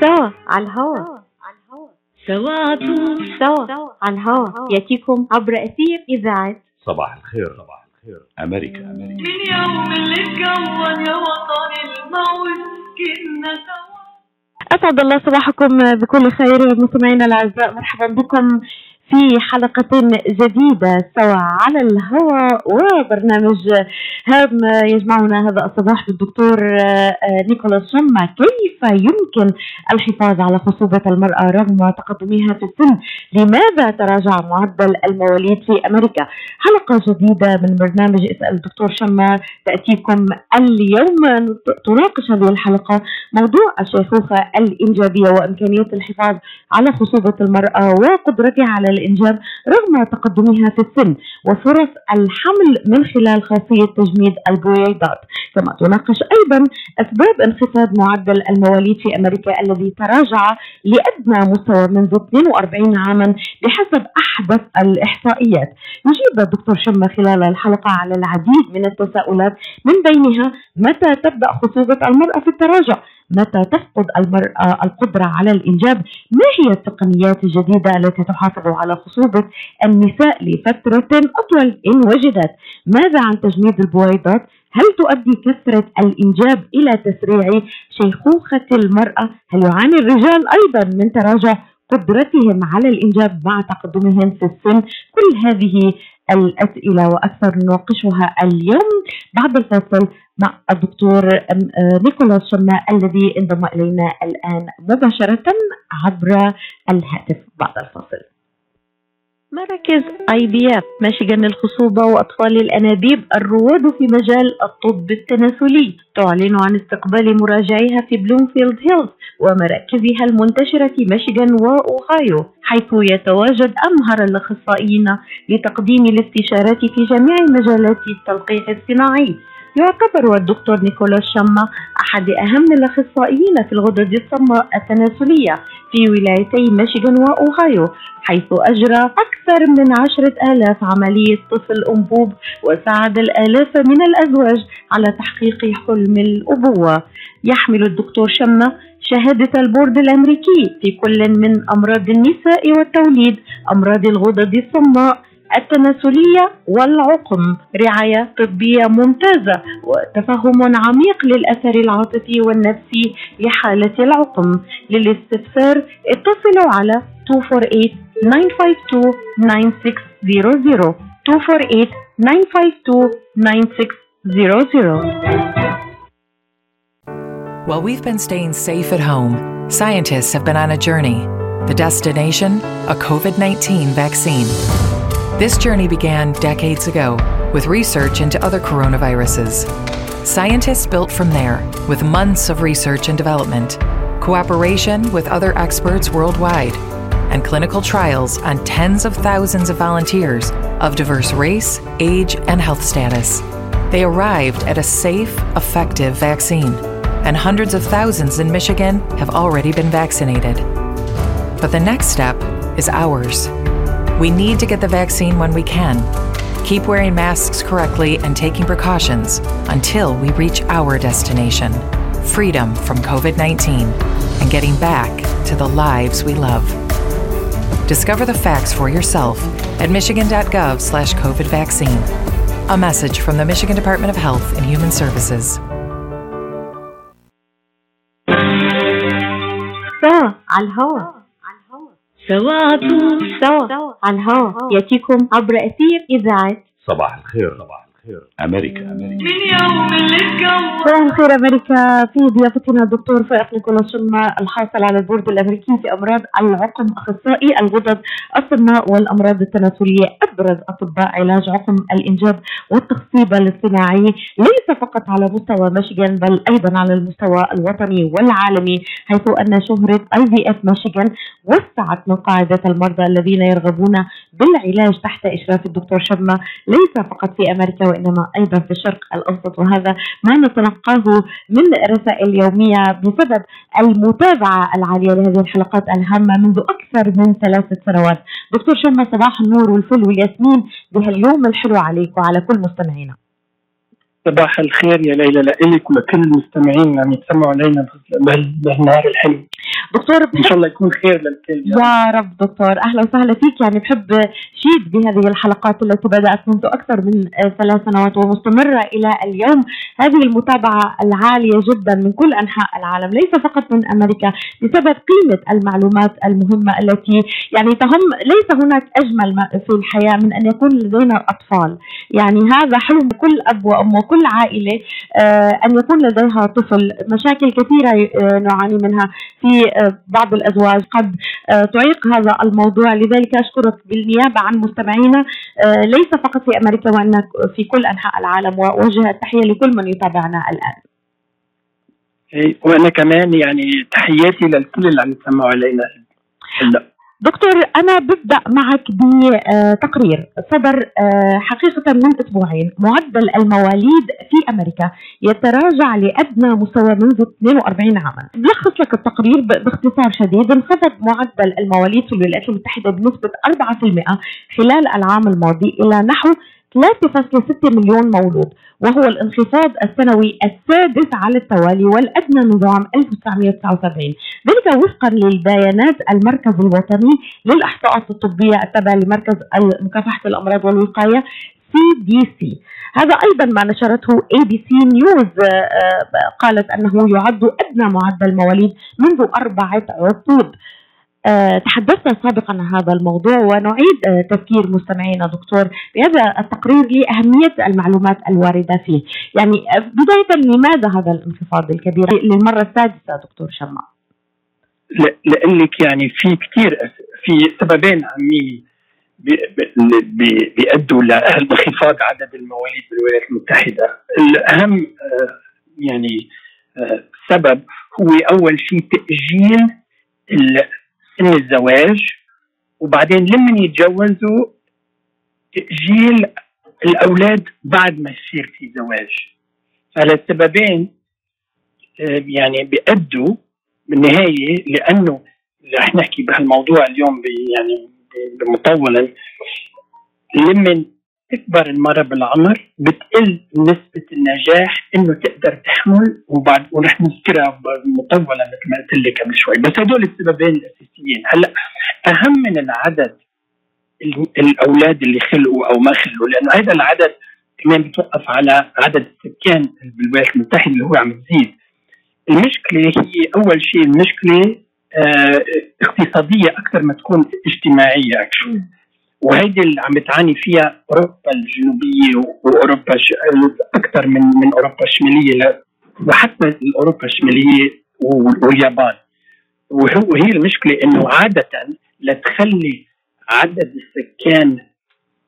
سوا على الهواء سوا على طول. سوا على الهواء يأتيكم عبر أثير إذاعة. صباح الخير. صباح الخير. أمريكا أمريكا. من يوم اللي اتكون يا وطني الموت كنا سوا. أسعد الله صباحكم بكل خير مستمعينا الأعزاء مرحبا بكم. في حلقة جديدة سوا على الهواء وبرنامج هام يجمعنا هذا الصباح بالدكتور نيكولاس شما كيف يمكن الحفاظ على خصوبة المرأة رغم تقدمها في السن؟ لماذا تراجع معدل المواليد في أمريكا؟ حلقة جديدة من برنامج اسأل الدكتور شما تأتيكم اليوم. تناقش هذه الحلقة موضوع الشيخوخة الإنجابية وإمكانية الحفاظ على خصوبة المرأة وقدرتها على الإنجاب رغم تقدمها في السن وفرص الحمل من خلال خاصية تجميد البويضات كما تناقش أيضا أسباب انخفاض معدل المواليد في أمريكا الذي تراجع لأدنى مستوى منذ 42 عاما بحسب أحدث الإحصائيات. يجيب الدكتور شمة خلال الحلقة على العديد من التساؤلات من بينها متى تبدأ خصوبة المرأة في التراجع. متى تفقد المرأة القدرة على الإنجاب؟ ما هي التقنيات الجديدة التي تحافظ على خصوبة النساء لفترة أطول إن وجدت؟ ماذا عن تجميد البويضات؟ هل تؤدي كثرة الإنجاب إلى تسريع شيخوخة المرأة؟ هل يعاني الرجال أيضا من تراجع قدرتهم على الإنجاب مع تقدمهم في السن؟ كل هذه الأسئلة وأكثر نناقشها اليوم بعد الفاصل. مع الدكتور نيكولاس شماء الذي انضم إلينا الآن مباشرة عبر الهاتف بعد الفاصل. مراكز IVF ميشيغان للخصوبة وأطفال الأنابيب الرواد في مجال الطب التناسلي تعلن عن استقبال مراجعيها في بلومفيلد هيلز ومراكزها المنتشرة في ميشيغان وأوهايو حيث يتواجد أمهر الأخصائيين لتقديم الاستشارات في جميع مجالات التلقيح الصناعي. يعتبر الدكتور نيكولاس شما أحد أهم الأخصائيين في الغدد الصماء التناسلية في ولايتي ميشيغان وأوهايو حيث أجرى أكثر من عشرة آلاف عملية طفل أنبوب وساعد الآلاف من الأزواج على تحقيق حلم الأبوة. يحمل الدكتور شما شهادة البورد الأمريكي في كل من أمراض النساء والتوليد أمراض الغدد الصماء التناسلية والعقم رعاية طبية ممتازة وتفهم عميق للأثر العاطفي والنفسي لحالة العقم للاستفسار اتصلوا على 248-952-9600 248-952-9600 While we've been staying safe at home, scientists have been on a journey. The destination? A COVID 19 vaccine. This journey began decades ago with research into other coronaviruses. Scientists built from there with months of research and development, cooperation with other experts worldwide, and clinical trials on tens of thousands of volunteers of diverse race, age, and health status. They arrived at a safe, effective vaccine, and hundreds of thousands in Michigan have already been vaccinated. But the next step is ours. We need to get the vaccine when we can. Keep wearing masks correctly and taking precautions until we reach our destination freedom from COVID 19 and getting back to the lives we love. Discover the facts for yourself at michigan.gov slash COVID vaccine. A message from the Michigan Department of Health and Human Services. So, Al-Hawa. سوا سوا على الهواء يأتيكم عبر أثير إذاعة صباح الخير. صباح الخير أمريكا أمريكا. من يوم اللي اتكون صباح الخير أمريكا في ضيافتنا الدكتور فائق نيكولاس شما الحاصل على البورد الأمريكي في أمراض العقم أخصائي الغدد الصماء والأمراض التناسلية أبرز أطباء علاج عقم الإنجاب والتخصيب الاصطناعي. ليس فقط على مستوى ميشيغان بل أيضا على المستوى الوطني والعالمي حيث أن شهرة آي في إف ميشيغان وسعت من قاعدة المرضى الذين يرغبون بالعلاج تحت إشراف الدكتور شما ليس فقط في أمريكا وإنما أيضا في الشرق الأوسط وهذا ما نتلقاه من رسائل يوميه بسبب المتابعة العالية لهذه الحلقات الهامة منذ أكثر من ثلاثة سنوات. دكتور شما صباح النور والفل والياسمين بهاليوم الحلو عليك وعلى كل مستمعينا. صباح الخير يا ليلى لإلك ولكل المستمعين. اللي عم يتسمعوا علينا بهالنهار الحلو. دكتور إن شاء الله يكون خير للكل. يا رب دكتور. أهلا وسهلا فيك. يعني بحب شيد بهذه الحلقات التي بدأت منذ أكثر من ثلاث سنوات ومستمرة إلى اليوم. هذه المتابعة العالية جدا من كل أنحاء العالم ليس فقط من أمريكا بسبب قيمة المعلومات المهمة التي يعني تهم ليس هناك أجمل في الحياة من أن يكون لدينا أطفال. يعني هذا حلم كل أب وأم وكل عائلة آه، أن يكون لديها طفل. مشاكل كثيرة آه، نعاني منها في بعض الأزواج. قد آه، تعيق هذا الموضوع. لذلك أشكرك بالنيابة عن مستمعينا. آه، ليس فقط في أمريكا وانك في كل أنحاء العالم. واوجه التحية لكل من يتابعنا الآن. وأنا كمان يعني تحياتي للكل اللي عم يسمعوا علينا. هلا. دكتور أنا ببدأ معك بتقرير صدر آه، حقيقة من أسبوعين معدل المواليد في أمريكا يتراجع لأدنى مستوى منذ 42 عاما. بلخص لك التقرير باختصار شديد. انخفض معدل المواليد في الولايات المتحدة بنسبة 4% خلال العام الماضي إلى نحو 3.6 مليون مولود وهو الانخفاض السنوي السادس على التوالي والأدنى منذ عام 1979 ذلك وفقا للبيانات المركز الوطني للإحصاءات الطبية التابع لمركز مكافحة الأمراض والوقاية CDC هذا أيضا ما نشرته ABC News قالت أنه يعد أدنى معدل مواليد منذ أربعة عقود تحدثنا سابقا عن هذا الموضوع ونعيد آه، تذكير مستمعينا دكتور بهذا التقرير لأهمية المعلومات الواردة فيه. يعني آه، بداية لماذا هذا الانخفاض الكبير؟ للمرة السادسة دكتور شما. لأنك يعني في كثير في سببين عمي بيأدوا لانخفاض عدد المواليد بالولايات المتحدة. الأهم يعني سبب هو أول شيء تأجيل سن الزواج وبعدين لما يتجوزوا تأجيل الأولاد بعد ما يصير في زواج. فالسببين آه، يعني بيأدوا بالنهاية لأنه رح نحكي بهالموضوع اليوم يعني مطولا لما تكبر المرأة بالعمر بتقل نسبة النجاح إنه تقدر تحمل وبعد ورح نذكرها مطولة مثل ما قلت لك قبل شوي. بس هدول السببين الأساسيين. هلأ أهم من العدد الأولاد اللي خلقوا أو ما خلقوا. لأنه هذا العدد كمان بتوقف على عدد السكان بالولايات المتحدة اللي هو عم تزيد المشكلة هي أول شيء المشكلة آه اقتصادية أكثر ما تكون اجتماعية. اكشن وهيدي اللي عم بتعاني فيها أوروبا الجنوبية وأوروبا أكثر من من أوروبا الشمالية وحتى أوروبا الشمالية واليابان. وهي المشكلة إنه عادة لتخلي عدد السكان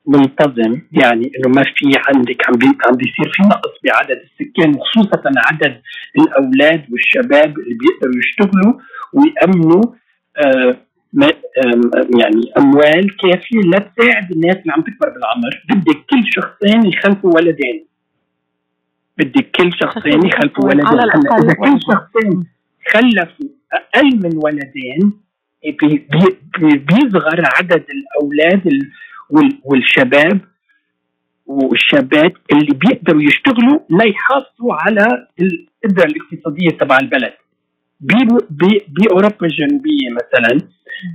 منتظم يعني إنه ما في عندك عم عم بيصير في نقص بعدد السكان وخصوصا عدد الأولاد والشباب اللي بيقدروا يشتغلوا ويأمنوا آه يعني أموال كافية لتساعد الناس اللي عم تكبر بالعمر. بدك كل شخصين يخلفوا ولدين. بدك كل شخصين يخلفوا ولدين. إذا كل شخصين خلفوا أقل من ولدين بي بي بيصغر عدد الأولاد والشباب والشابات اللي بيقدروا يشتغلوا ليحافظوا على القدرة الاقتصادية تبع البلد. بأوروبا الجنوبية مثلا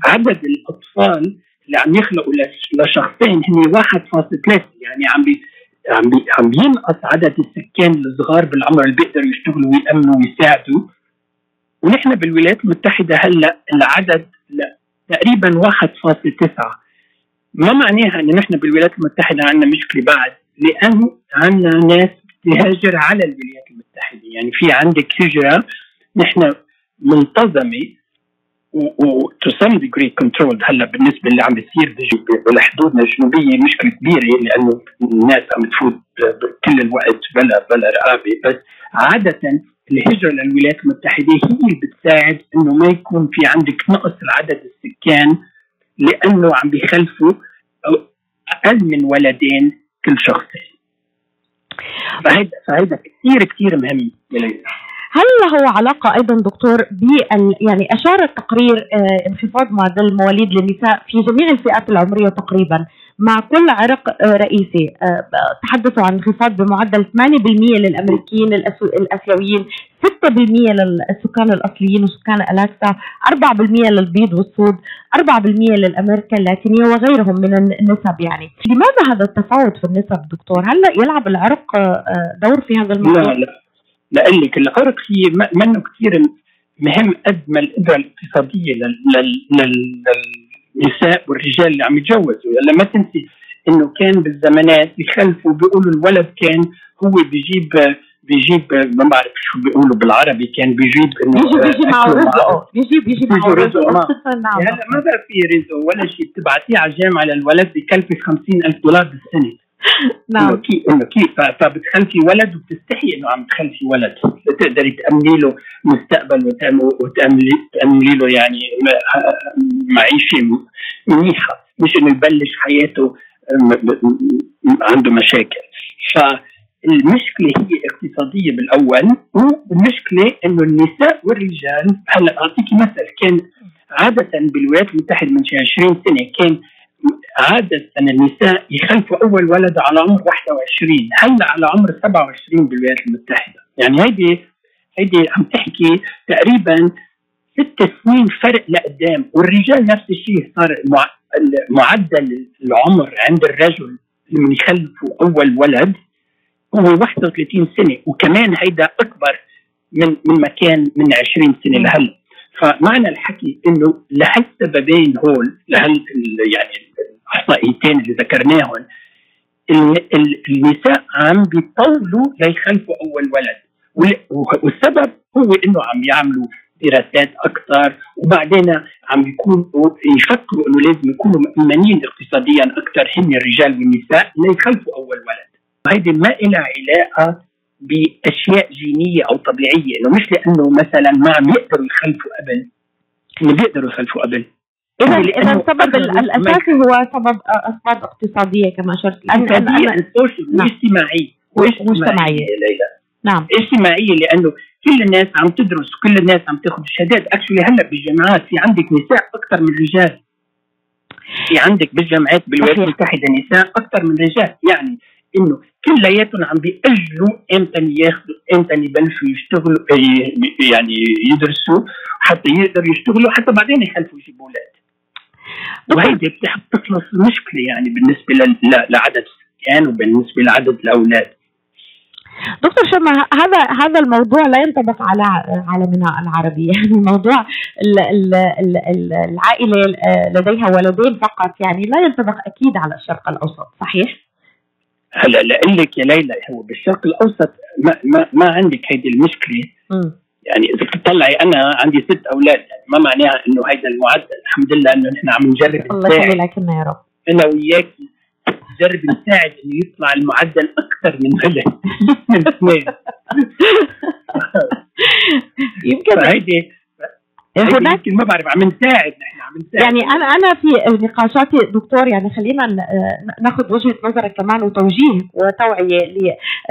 عدد الأطفال اللي عم يخلقوا لشخصين هن 1.3 يعني عم بي عم بي عم ينقص عدد السكان الصغار بالعمر اللي بيقدروا يشتغلوا ويأمنوا ويساعدوا. ونحن بالولايات المتحدة هلأ العدد لا تقريبا 1.9 ما معناها إنه نحن بالولايات المتحدة عندنا مشكلة بعد؟ لأنه عندنا ناس تهاجر على الولايات المتحدة. يعني في عندك هجرة نحن منتظمة و to some degree controlled هلا بالنسبة اللي عم بيصير بالحدودنا الجنوبية مشكلة كبيرة لأنه الناس عم تفوت كل الوقت بلا بلا رقابة. بس عادة الهجرة للولايات المتحدة هي اللي بتساعد إنه ما يكون في عندك نقص العدد السكان لأنه عم بيخلفوا أقل من ولدين كل شخص فهيدا فهيدا كثير كثير مهم. هل له علاقة أيضا دكتور بال يعني أشار التقرير آه، انخفاض معدل المواليد للنساء في جميع الفئات العمرية تقريبا مع كل عرق آه، رئيسي. آه، تحدثوا عن انخفاض بمعدل 8% للأمريكيين الأسيويين 6% للسكان الأصليين وسكان ألاسكا 4% للبيض والسود 4% للأمريكا اللاتينية وغيرهم من النسب يعني. لماذا هذا التفاوت في النسب دكتور؟ هل يلعب العرق دور في هذا الموضوع؟ لا لا. لأقول لك العرق هي منه كثير مهم قد ما لل- لل- للنساء والرجال اللي عم يتجوزوا. يعني ما تنسي إنه كان بالزمانات بيخلفوا بيقولوا الولد كان هو بيجيب بيجيب ما بعرف شو بيقولوا بالعربي كان بيجيب إنه بيجي بيجي معه رزقه. بيجي بيجي معه رزقه. رزقه نعم هلا ما بقى في رزق ولا شيء. بتبعتيه على الجامعة للولد بكلفك 50000 دولار بالسنة. نعم. كيف ف- فبتخلفي ولد وبتستحي إنه عم تخلفي ولد. لتقدري تأمني له مستقبل وتامني تأمني له يعني معيشة منيحة مش إنه يبلش حياته عنده مشاكل. فالمشكلة هي اقتصادية بالأول والمشكلة إنه النساء والرجال هلأ أعطيكي مثل كان عادة بالولايات المتحدة من شي 20 سنة كان عادة النساء يخلفوا أول ولد على عمر 21 هلا على عمر 27 بالولايات المتحدة؟ يعني هيدي هيدي عم تحكي تقريبا ست سنين فرق لقدام والرجال نفس الشيء صار معدل العمر عند الرجل لما يخلفوا أول ولد هو 31 سنة وكمان هيدا أكبر من من ما كان من 20 سنة لهلأ. فمعنى الحكي إنه لهالسببين هول لهال ال- يعني الاحصائيتين اللي ذكرناهم ال- ال- النساء عم بيطولوا ليخلفوا أول ولد. وال- والسبب هو إنه عم يعملوا دراسات أكثر وبعدين عم بيكونوا يفكروا إنه لازم يكونوا مؤمنين اقتصاديا أكثر هن الرجال والنساء ليخلفوا أول ولد. هيدي ما لها علاقة بأشياء جينية أو طبيعية إنه مش لأنه مثلا ما عم يقدروا يخلفوا قبل. انه بيقدروا يخلفوا قبل. اذا إذا السبب الأساسي هو سبب أسباب اقتصادية كما اشرت اقتصاديه نعم. واجتماعيه واجتماعية. يا ليلى. نعم. اجتماعيه لأنه كل الناس عم تدرس وكل الناس عم تاخذ شهادات. اكشلي هلأ بالجامعات في عندك نساء أكثر من رجال. في عندك بالجامعات بالولايات. المتحدة نساء أكثر من رجال. يعني إنه كلياتهم عم بيأجلوا إمتى ياخذوا إمتى يبلشوا يشتغلوا ي- يعني يدرسوا حتى يقدروا يشتغلوا حتى بعدين يخلفوا يجيبوا أولاد. وهيدي بتخلص المشكلة يعني بالنسبة لعدد السكان وبالنسبة لعدد الأولاد. دكتور شما هذا هذا الموضوع لا ينطبق على عالمنا العربي يعني موضوع ال- ال- ال- ال- العائلة آه، لديها ولدين فقط يعني لا ينطبق أكيد على الشرق الأوسط صحيح؟ هلا لاقول لك يا ليلى هو بالشرق الأوسط ما, ما, ما عندك هيدي المشكلة؟ مم. يعني إذا بتطلعي أنا عندي ست أولاد يعني ما معناها إنه هيدا المعدل الحمد لله إنه نحن عم نجرب الله نساعد. يخلي لك لنا يا رب. أنا وياك نجرب نساعد إنه يطلع المعدل أكثر من ولد من اثنين يمكن. فهيدي هيدي هناك يمكن ما بعرف عم نساعد نحن عم نساعد. يعني أنا أنا في نقاشاتي دكتور يعني خلينا ناخذ وجهة نظرك كمان وتوجيه وتوعيه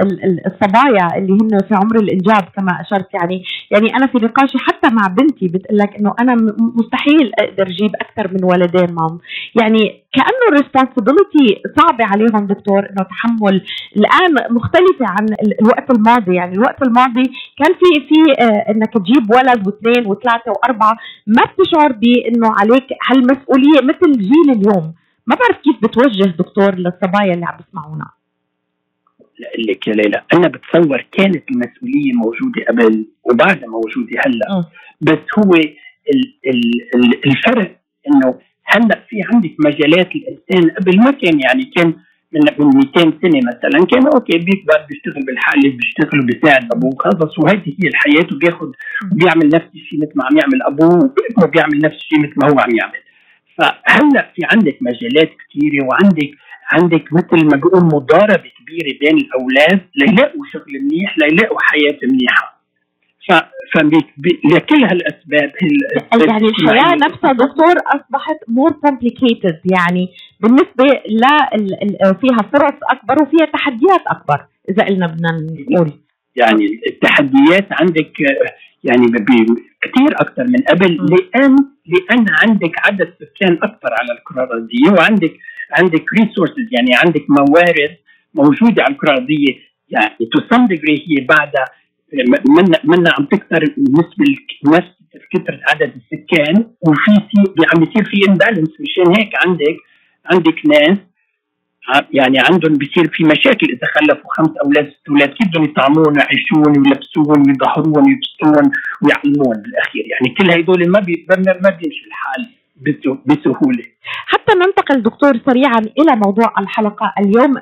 للصبايا اللي هن في عمر الإنجاب كما أشرت. يعني يعني أنا في نقاشي حتى مع بنتي بتقول لك إنه أنا مستحيل أقدر أجيب أكثر من ولدين مام يعني كأنه الريسبونسبيلتي صعبه عليهم دكتور إنه تحمل. الآن مختلفة عن ال- الوقت الماضي. يعني الوقت الماضي كان في في آه، إنك تجيب ولد واثنين وثلاثة وأربعة ما بتشعر بإنه عليك هالمسؤولية مثل جيل اليوم. ما بعرف كيف بتوجه دكتور للصبايا اللي عم بيسمعونا لك يا ليلى أنا بتصور كانت المسؤولية موجودة قبل وبعدها موجودة هلأ. م. بس هو ال ال ال الفرق إنه هلا في عندك مجالات الإنسان قبل ما كان يعني كان من من 200 سنة مثلا كان أوكي بيكبر بيشتغل بالحالة بيشتغل وبيساعد ابوه خلص وهيدي هي الحياة وبياخذ بيعمل نفس الشيء مثل ما عم يعمل أبوه وابنه بيعمل نفس الشيء مثل ما هو عم يعمل. فهلا في عندك مجالات كثيره وعندك عندك مثل ما بيقول مضاربة كبيرة بين الأولاد ليلاقوا شغل منيح ليلاقوا حياة منيحة. لكل هالأسباب هال- يعني الحياة نفسها دكتور أصبحت more complicated يعني بالنسبة ل فيها فرص أكبر وفيها تحديات أكبر إذا قلنا بدنا نقول يعني التحديات عندك يعني كثير أكثر من قبل. لأن لأن عندك عدد سكان أكثر على الكرة الأرضية وعندك عندك resources يعني عندك موارد موجودة على الكرة الأرضية يعني to some degree هي بعدها من من عم تكثر بالنسبة نفس كثرة عدد السكان وفي عم يصير في imbalance مشان هيك عندك عندك ناس يعني عندهم بيصير في مشاكل إذا خلفوا خمس أولاد ست أولاد كيف بدهم يطعمون ويعيشون ويلبسون ويظهرون ويبسطون ويعلمون بالاخير يعني كل هدول ما بي ما بيمشي الحال. بسهولة. حتى ننتقل دكتور سريعا إلى موضوع الحلقة اليوم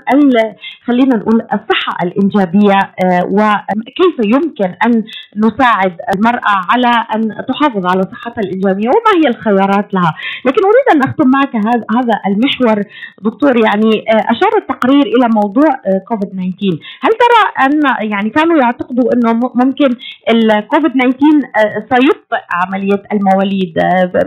خلينا نقول الصحة الإنجابية آه، وكيف يمكن أن نساعد المرأة على أن تحافظ على صحتها الإنجابية وما هي الخيارات لها، لكن أريد أن أختم معك هذا المحور. دكتور يعني آه، أشار التقرير إلى موضوع كوفيد آه، 19 هل ترى أن يعني كانوا يعتقدوا إنه ممكن الكوفيد 19 سيبطئ عملية المواليد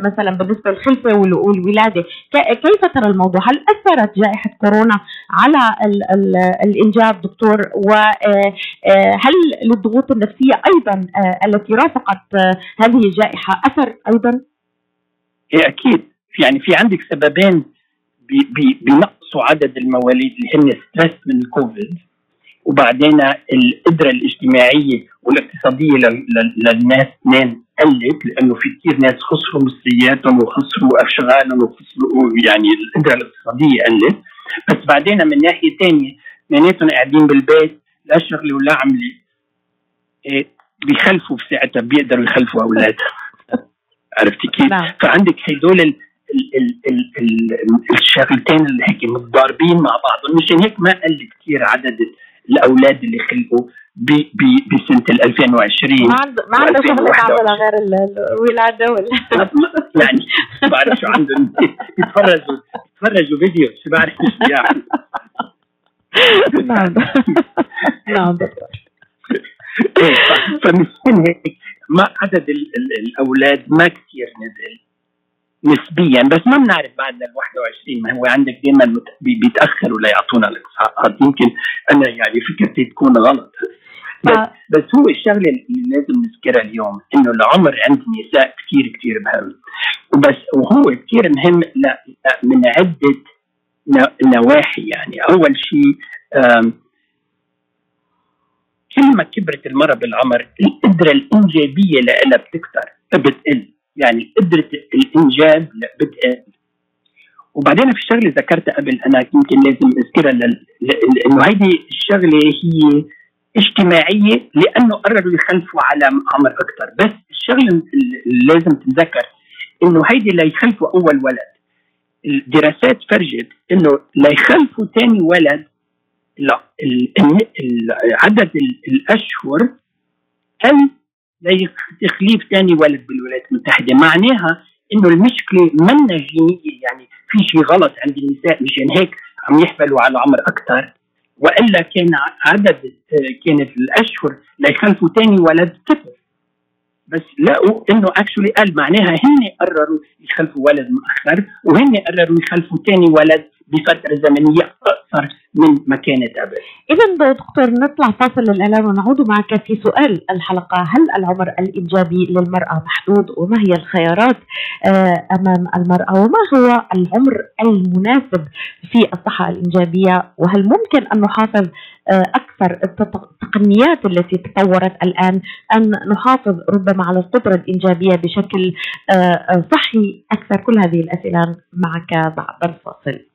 مثلا بالنسبة للخلفه والولادة. كيف ترى الموضوع؟ هل أثرت جائحة كورونا على ال ال الإنجاب دكتور؟ وهل للضغوط النفسية أيضا التي رافقت هذه الجائحة أثر أيضا؟ إيه أكيد. يعني في عندك سببين بنقصوا عدد المواليد اللي هن ستريس من الكوفيد وبعدين القدرة الاجتماعية والاقتصادية للناس اثنين. قلت لأنه في كثير ناس خسروا مصرياتهم وخسروا اشغالهم وخسروا يعني القدره الاقتصادية قلت. بس بعدين من ناحية ثانية اثنيناتهم قاعدين بالبيت لا شغله ولا عملة. إيه بيخلفوا بساعتها بيقدروا يخلفوا اولادها عرفتي كيف؟ فعندك هدول ال ال ال ال الشغلتين اللي هيك متضاربين مع بعضهم مشان هيك ما قل كثير عدد الأولاد اللي خلقوا بسنة 2020 ما عنده ما عنده شغله تعملها غير الولادة ولا يعني ما بعرف شو عندهم. يتفرجوا يتفرجوا فيديو شو بعرف شو يعني نعم. نعم. فمشان هيك ما عدد الأولاد ما كثير نزل نسبيا بس ما بنعرف بعد ال 21 ما هو عندك دائما بيتأخروا ليعطونا الإقصاءات. يمكن أنا يعني فكرتي تكون غلط. بس, بس هو الشغلة اللي لازم نذكرها اليوم إنه العمر عند النساء كثير كثير مهم. وبس وهو كثير مهم من عدة نواحي يعني. أول شيء كل ما كبرت المرأة بالعمر القدرة الإنجابية لها بتكثر بتقل يعني قدرة الإنجاب بتقل. وبعدين في شغلة ذكرتها قبل أنا يمكن لازم أذكرها إنه هيدي الشغلة هي اجتماعية لأنه قرروا يخلفوا على عمر أكثر بس الشغلة اللي لازم تتذكر إنه هيدي ليخلفوا أول ولد. الدراسات فرجت إنه ليخلفوا ثاني ولد لا عدد الأشهر قل لتخليف ثاني ولد بالولايات المتحدة. معناها إنه المشكلة منا جينية يعني في شيء غلط عند النساء مشان هيك عم يحملوا على عمر أكثر وإلا كان عدد كانت الأشهر ليخلفوا ثاني ولد صفر. بس لقوا إنه اكشولي قال معناها هن قرروا يخلفوا ولد مؤخر وهن قرروا يخلفوا ثاني ولد بفترة زمنية اقصر من ما كانت قبل. اذا دكتور نطلع فاصل الاعلان ونعود معك في سؤال الحلقة، هل العمر الانجابي للمرأة محدود وما هي الخيارات آه، أمام المرأة وما هو العمر المناسب في الصحة الانجابيه وهل ممكن أن نحافظ آه، أكثر التقنيات التي تطورت الآن ان نحافظ ربما على القدرة الانجابيه بشكل آه، صحي أكثر كل هذه الأسئلة معك بعد الفاصل.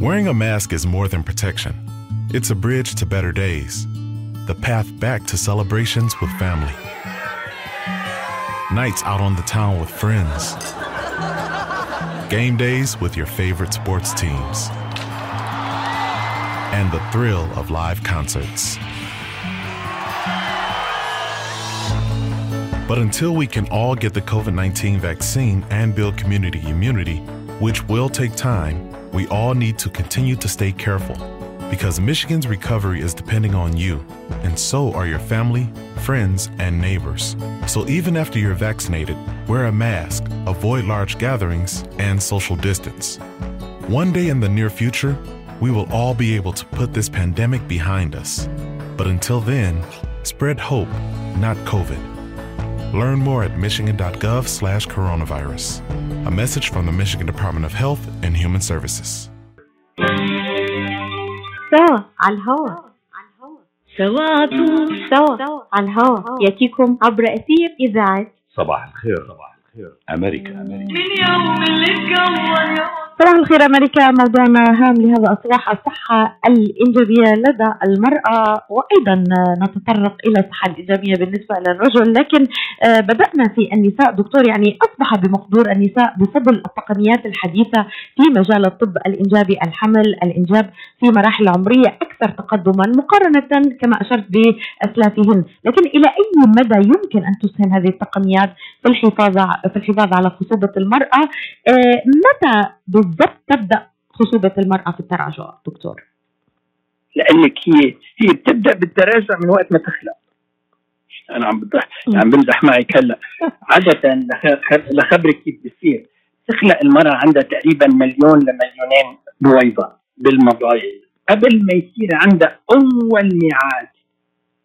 Wearing a mask is more than protection, it's a bridge to better days, the path back to celebrations with family, nights out on the town with friends, game days with your favorite sports teams, and the thrill of live concerts. But until we can all get the COVID 19 vaccine and build community immunity, which will take time, we all need to continue to stay careful because Michigan's recovery is depending on you, and so are your family, friends, and neighbors. So even after you're vaccinated, wear a mask, avoid large gatherings, and social distance. One day in the near future, we will all be able to put this pandemic behind us. But until then, spread hope, not COVID. Learn more at michigan.gov slash coronavirus. A message from the Michigan Department of Health and Human Services. سوا على الهوا سواتو سوا على الهوا ياتيكم عبر اثير اذاعه صباح الخير صباح الخير أمريكا أمريكا من يوم اللي اتكون يا صباح الخير أمريكا. موضوعنا هام لهذا الصباح الصحة الانجابيه لدى المرأة وأيضا نتطرق إلى الصحة الانجابيه بالنسبة للرجل. لكن آه، بدأنا في النساء. دكتور يعني أصبح بمقدور النساء بفضل التقنيات الحديثة في مجال الطب الإنجابي الحمل الإنجاب في مراحل عمرية أكثر تقدما مقارنة كما أشرت بأسلافهن. لكن إلى أي مدى يمكن أن تسهم هذه التقنيات في الحفاظ في الحفاظ على خصوبة المرأة؟ آه، متى بالضبط تبدأ خصوبة المرأة في التراجع دكتور. لأنك هي هي بتبدأ بالتراجع من وقت ما تخلق. أنا عم بضحك عم بمزح معك هلأ. عادة لخ- لخبرك كيف بصير تخلق المرأة عندها تقريبا مليون لمليونين بويضة بالمبايض قبل ما يصير عندها أول ميعاد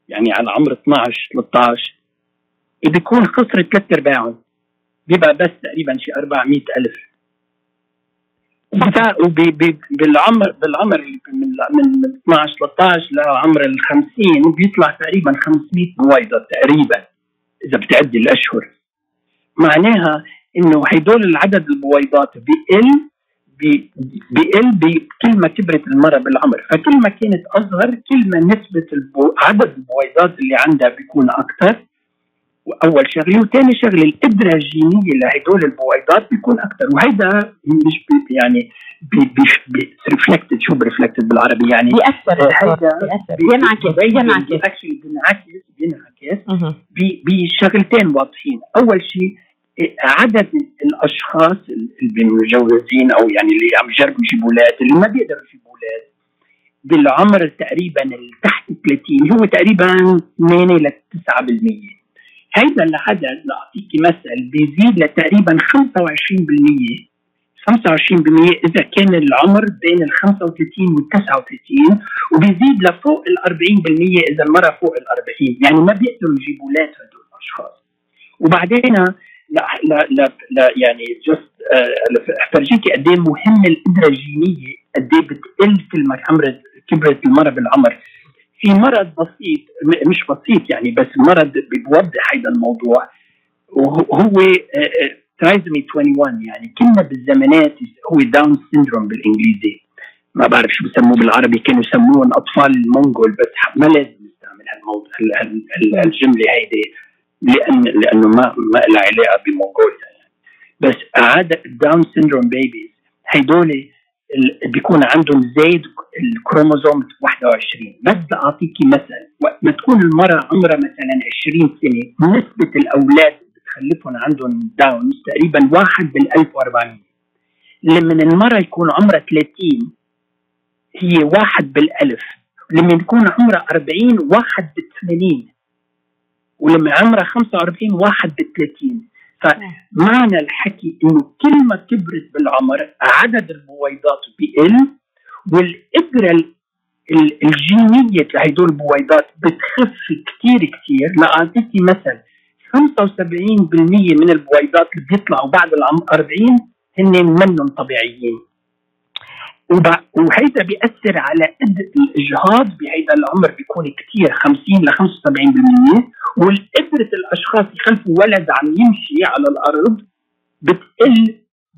يعني على عمر 12 13 بيكون خسر ثلاث أرباعهم. بيبقى بس تقريبا شي 400 ألف. بالعمر بالعمر من من 12 13 لعمر ال 50 بيطلع تقريبا 500 بويضه تقريبا إذا بتعدي الأشهر. معناها إنه هدول العدد البويضات بيقل بي- بيقل بي- كل ما كبرت المرأة بالعمر. فكل ما كانت أصغر كل ما نسبة البو... عدد البويضات اللي عندها بيكون أكثر وأول شغلة وثاني شغلة القدره الجينيه لهدول البويضات بيكون أكثر وهيدا مش بي يعني بي بي reflected شو ب reflected بالعربي يعني؟ بيأثر هيدا بيأثر. بينعكس بينعكس. actually بينعكس بينعكس. بشغلتين واضحين. أول شيء إيه، عدد الأشخاص اللي متجوزين أو يعني اللي عم يجربوا يجيبوا أولاد اللي ما بيقدروا يجيبوا أولاد بالعمر تقريبا تحت 30 هو تقريبا 8 ل 9% هيدا العدد لاعطيكي مثل. بيزيد لتقريبا 25% 25% إذا كان العمر بين ال 35 وال 39 وبيزيد لفوق ال 40% إذا المراه فوق ال 40 يعني ما بيقدروا يجيبوا أولاد هدول الأشخاص. وبعدين لا لا لا, لا يعني جست فرجيكي قد إيه مهم القدره الجينيه قد إيه بتقل ما عمرت كبرت المراه بالعمر. في مرض بسيط مش بسيط يعني بس مرض بيوضح هذا الموضوع وهو trisomy 21 يعني كنا بالزمانات هو Down syndrome بالإنجليزي ما بعرف شو بسموه بالعربي كانوا يسموهم أطفال المونغول بس ما لازم نستعمل هالموضوع هال- هال- هال- الجمله هيدي لأن لأنه ما ما لها علاقة بمونغوليا يعني. بس عاده ال Down syndrome babies هيدول ال- بيكون عندهم زايد الكروموزوم 21 بس لاعطيكي مثل. وقت ما تكون المرأة عمرها مثلا 20 سنة نسبة الأولاد اللي بتخلفهم عندهم داون تقريبا واحد بال 1400 لما المرأة يكون عمرها 30 هي واحد بالألف. لما يكون عمرها 40 واحد بالثمانين. ولما عمرها 45 واحد بالثلاثين. فمعنى الحكي إنه كل ما كبرت بالعمر عدد البويضات بيقل ال- الجينية لهدول البويضات بتخف كثير كثير لاعطيكي مثل 75% من البويضات اللي بيطلعوا بعد العمر 40 هن منهم طبيعيين. وهيدا بيأثر على قد الإجهاض بهيدا العمر بيكون كثير 50 ل 75% والقدرة الأشخاص يخلفوا ولد عم يمشي على الأرض بتقل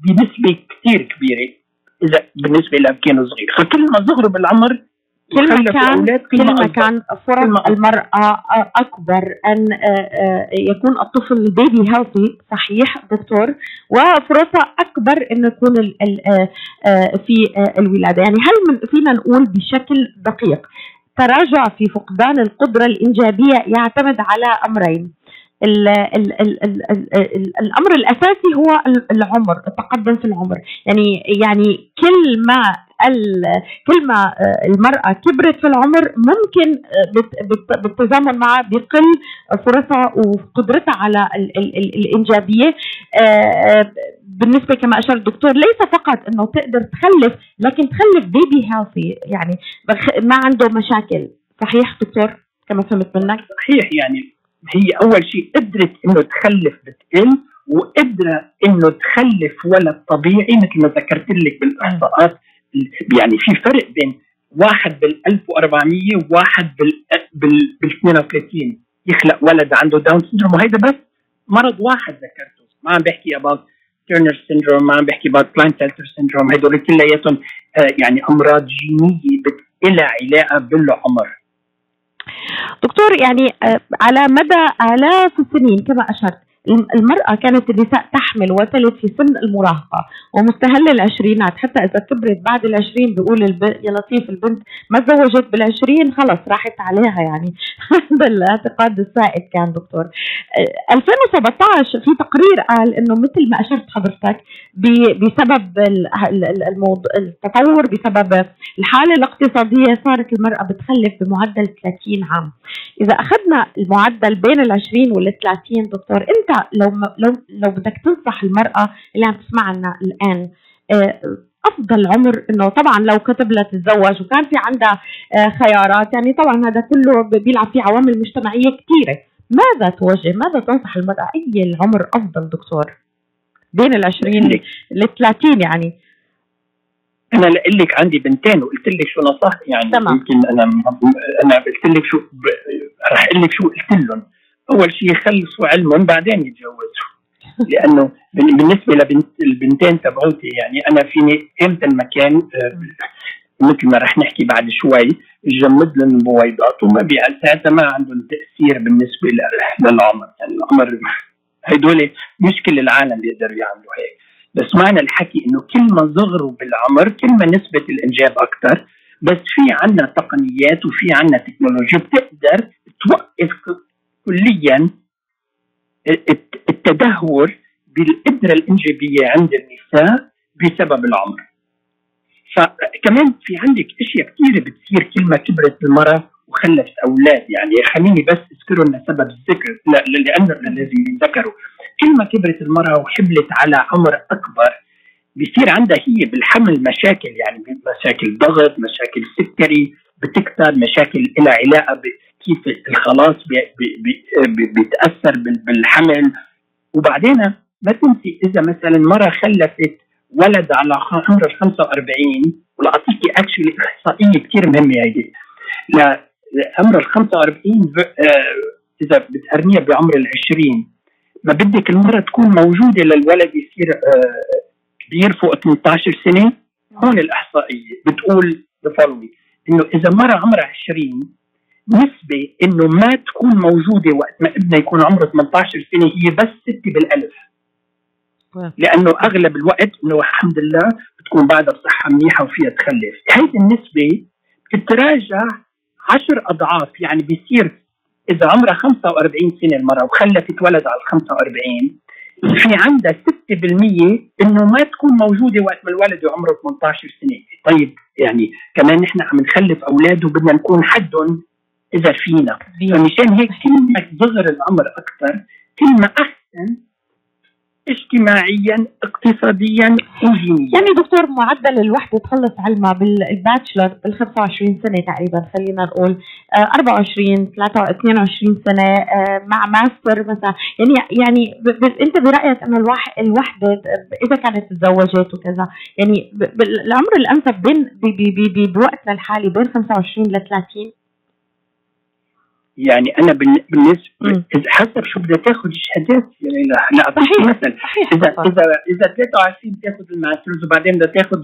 بنسبة كثير كبيرة إذا بالنسبة لما كانوا صغير. فكل ما صغروا بالعمر كل ما كان كل ما كان فرص المرأة أكبر أن آه، آه، يكون الطفل بيبي هيلثي صحيح دكتور. وفرصها أكبر أن يكون آه، في الولادة. يعني هل فينا نقول بشكل دقيق تراجع في فقدان القدرة الإنجابية يعتمد على أمرين. ال ال ال ال ال الأمر الأساسي هو العمر التقدم في العمر. يعني يعني كل ما كل ما المرأة كبرت في العمر ممكن بالتزامن معها بقل فرصها وقدرتها على الإنجابية. بالنسبة كما أشار الدكتور ليس فقط أنه تقدر تخلف لكن تخلف بيبي هيلثي يعني ما عنده مشاكل. صحيح دكتور؟ كما فهمت منك؟ صحيح يعني هي أول شيء قدرت إنه تخلف بتقل وقدرة إنه تخلف ولد طبيعي مثل ما ذكرت لك بالاحصاءات يعني في فرق بين واحد بال 1400 وواحد بال بال 32 يخلق ولد عنده Down syndrome وهيدا بس مرض واحد ذكرته. ما عم بحكي about Turner syndrome ما عم بحكي about Klinefelter syndrome هدول كلياتهم آه يعني أمراض جينية لها علاقة بالعمر. دكتور يعني آه، على مدى آلاف السنين كما أشرت. المرأة كانت النساء تحمل وتلد في سن المراهقة ومستهل العشرينات. حتى إذا كبرت بعد العشرين بيقول الب... يا لطيف البنت ما تزوجت بالعشرين خلص راحت عليها يعني. هذا الاعتقاد السائد كان دكتور. 2017 في تقرير قال إنه مثل ما أشرت حضرتك بسبب التطور بسبب الحالة الاقتصادية صارت المرأة بتخلف بمعدل 30 عام. إذا أخذنا المعدل بين ال 20 وال 30 دكتور أنت لو لو لو بدك تنصح المرأة اللي عم تسمعنا الآن آه، أفضل عمر إنه طبعا لو كتب لها تتزوج وكان في عندها آه، خيارات يعني طبعا هذا كله بيلعب فيه عوامل مجتمعية كثيره ماذا توجه؟ ماذا تنصح المرأة؟ أي العمر أفضل دكتور؟ بين ال 20 لل 30 يعني. أنا لقول لك عندي بنتين وقلت لك شو نصحت يعني تمام. يمكن أنا أنا قلت لك شو رح أقول لك شو قلت لهم. أول شيء يخلصوا علمهم بعدين يتجوزوا. لأنه بالنسبة لبنت البنتين تبعوتي يعني أنا فيني إمتى المكان آه، مثل ما رح نحكي بعد شوي جمد لهم البويضات وما بيع ساعتها ما عندهم تأثير بالنسبة للعمر. يعني العمر هدول مش كل العالم بيقدروا يعملوا هيك. بس معنى الحكي إنه كل ما صغروا بالعمر كل ما نسبة الإنجاب أكثر بس في عنا تقنيات وفي عنا تكنولوجيا بتقدر توقف كليا التدهور بالقدرة الإنجابية عند النساء بسبب العمر. فكمان في عندك أشياء كثيرة بتصير كل ما كبرت المراه وخلفت أولاد. يعني خليني بس اذكر لنا سبب الذكر لأنه لازم ينذكروا كل ما كبرت المراه وحملت على عمر أكبر بصير عندها هي بالحمل مشاكل يعني مشاكل ضغط مشاكل سكري بتكثر مشاكل لها علاقة كيف الخلاص بيتأثر بالحمل. وبعدين ما تنسي إذا مثلا مرة خلفت ولد على عمر ال 45 ولاعطيكي actually إحصائية كثير مهمة هيدي لعمر ال 45 إذا بتقارنيها بعمر ال 20 ما بدك المرة تكون موجودة للولد يصير كبير فوق 18 سنة؟ هون الإحصائية بتقول the إنه إذا مرة عمرها 20 نسبة إنه ما تكون موجودة وقت ما ابنها يكون عمره 18 سنة هي بس ستة بالألف. لأنه أغلب الوقت إنه الحمد لله بتكون بعدها بصحة منيحة وفيها تخلف. هيدي النسبة بتتراجع عشر أضعاف يعني بيصير إذا عمرها 45 سنة المرأة وخلفت ولد على ال 45 في عندها 6% إنه ما تكون موجودة وقت ما الولد عمره 18 سنة، طيب يعني كمان نحن عم نخلف أولاد وبدنا نكون حدهم. إذا فينا. فمشان هيك كل ما صغر العمر أكثر كل ما أحسن اجتماعيا اقتصاديا وجينا يعني دكتور معدل الوحدة تخلص علمها بال bachelor بال 25 سنة تقريبا خلينا نقول. 24 22 سنة آه، مع ماستر مثلا. يعني يعني أنت برأيك انه الواحد الوحدة إذا كانت تزوجت وكذا يعني العمر الأنسب بين بوقتنا الحالي بين 25 ل 30 يعني أنا بالنسبة حسب شو بدها تاخذ الشهادات يعني لا صحيح مثلا إذا إذا إذا 23 تاخذ ال master's وبعدين بدها تاخذ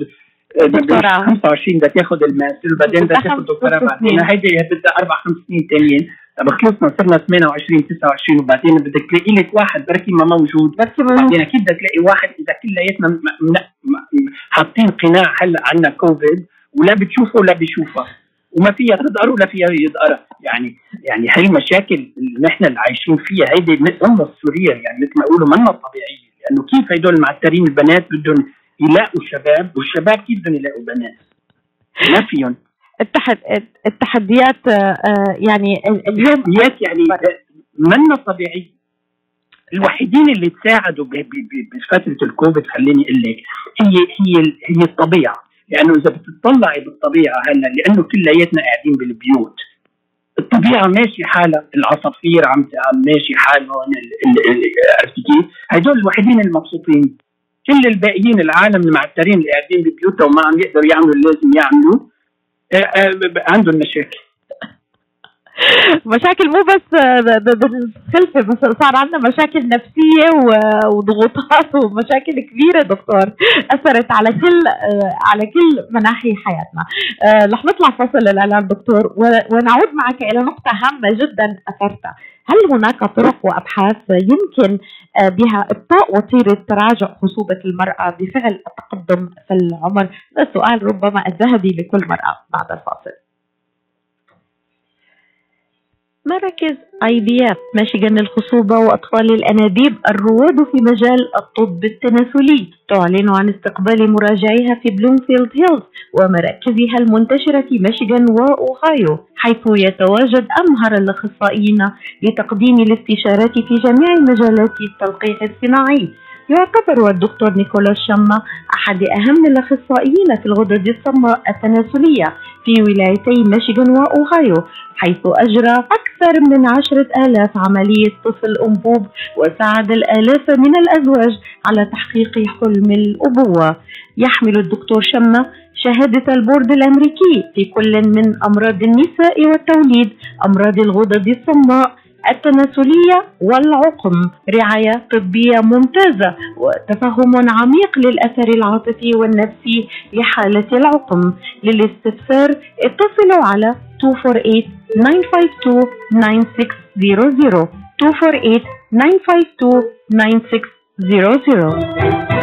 25 بدها تاخذ الماستر وبعدين بدها تاخذ دكتوراه بعدين. هيدي بدها أربع خمس سنين ثانيين طب خلصنا صرنا 28 29 وبعدين بدك تلاقي لك واحد بركي ما موجود. بركي ما بعدين أكيد بدك تلاقي واحد إذا كلياتنا حاطين قناع هلا عندنا كوفيد ولا بتشوفه ولا بيشوفها وما فيها تدقر ولا فيها يدقر يعني يعني هي المشاكل اللي نحن اللي عايشين فيها هيدي هم السورية يعني مثل ما يقولوا منا طبيعيه لأنه كيف هدول المعترين البنات بدهم يلاقوا شباب والشباب كيف بدهم يلاقوا بنات؟ ما فيهم. التحديات آه، يعني اليوم التحديات يعني منا طبيعيه الوحيدين اللي تساعدوا بفترة الكوفيد خليني أقول لك هي هي هي الطبيعة. لأنه إذا بتطلعي بالطبيعة هلا لأنه كلياتنا قاعدين بالبيوت. الطبيعة ماشي حالها العصافير عم ماشي حالهم عرفتي كيف؟ هدول الوحيدين المبسوطين. كل الباقيين العالم المعترين اللي قاعدين ببيوتهم وما عم يقدروا يعملوا اللي لازم يعملوا آه، آه، عندهم مشاكل. مشاكل مو بس بالخلفه بس صار عندنا مشاكل نفسية وضغوطات ومشاكل كبيرة دكتور أثرت على كل على كل مناحي حياتنا رح نطلع فاصل الإعلان دكتور ونعود معك إلى نقطة هامة جدا أثرتها هل هناك طرق وأبحاث يمكن بها إبطاء وتيرة تراجع خصوبة المرأة بفعل التقدم في العمر؟ هذا السؤال ربما الذهبي لكل مرأة بعد الفاصل. مراكز IVF ميشيغان للخصوبة وأطفال الأنابيب الرواد في مجال الطب التناسلي. تعلن عن استقبال مراجعيها في بلومفيلد هيلز ومراكزها المنتشرة في ميشيغان وأوهايو حيث يتواجد أمهر الأخصائيين لتقديم الاستشارات في جميع مجالات التلقيح الصناعي. يعتبر الدكتور نيكولاس شما أحد أهم الأخصائيين في الغدد الصماء التناسلية في ولايتي ميشيغان وأوهايو حيث أجرى أكثر من عشرة آلاف عملية طفل أنبوب وساعد الآلاف من الأزواج على تحقيق حلم الأبوة. يحمل الدكتور شمة شهادة البورد الأمريكي في كل من أمراض النساء والتوليد أمراض الغدد الصماء التناسلية والعقم. رعاية طبية ممتازة وتفهم عميق للأثر العاطفي والنفسي لحالة العقم. للاستفسار اتصلوا على 248 952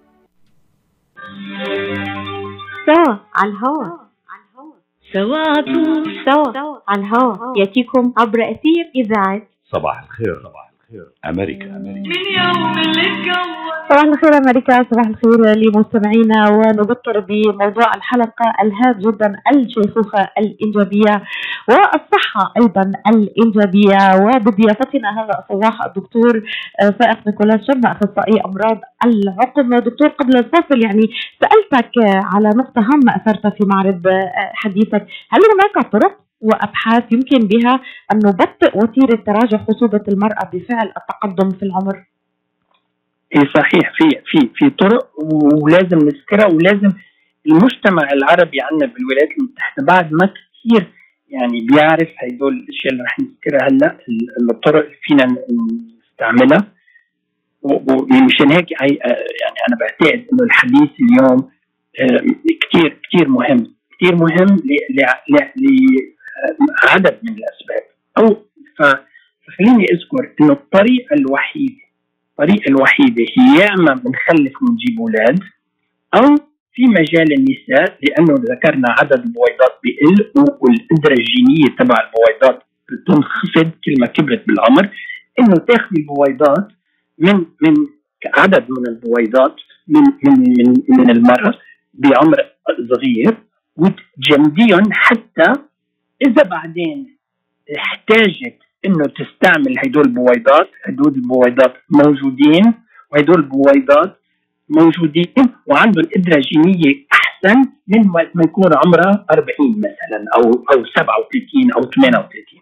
سوا على الهواء سوا سوا على الهواء يأتيكم عبر أثير إذاعة صباح الخير. صباح الخير أمريكا أمريكا. من يوم اللي صباح الخير أمريكا صباح الخير لمستمعينا ونذكر بموضوع الحلقة الهام جدا الشيخوخة الإنجابية والصحة أيضا الإنجابية. وبضيافتنا هذا الصباح الدكتور فائق نيكولاس شمة أخصائي أمراض العقم. دكتور قبل الفصل يعني سألتك على نقطة هامة اثرتها في معرض حديثك. هل هناك طرق وأبحاث يمكن بها أن نبطئ وتيره تراجع خصوبة المرأة بفعل التقدم في العمر؟ اي صحيح في في في طرق ولازم نذكرها ولازم المجتمع العربي عندنا بالولايات المتحدة بعد ما كثير يعني بيعرف هدول الأشياء اللي رح نذكرها هلأ الطرق اللي فينا نستعملها ومشان هيك يعني أنا بعتقد إنه الحديث اليوم كثير كثير مهم كثير مهم لعدد من الأسباب. أو فخليني أذكر إنه الطريقة الوحيده الطريقة الوحيدة هي يا إما بنخلف ونجيب أولاد أو في مجال النساء لأنه ذكرنا عدد البويضات بقل والقدرة الجينية تبع البويضات بتنخفض كل ما كبرت بالعمر. إنه تاخذي البويضات من من عدد من البويضات من من من, من المرأة بعمر صغير وتجمديهم حتى إذا بعدين احتاجت إنه تستعمل هدول البويضات هدول البويضات موجودين وهدول البويضات موجودين وعندهم قدره جينيه أحسن من ما يكون عمرها 40 مثلا أو أو 37 أو 38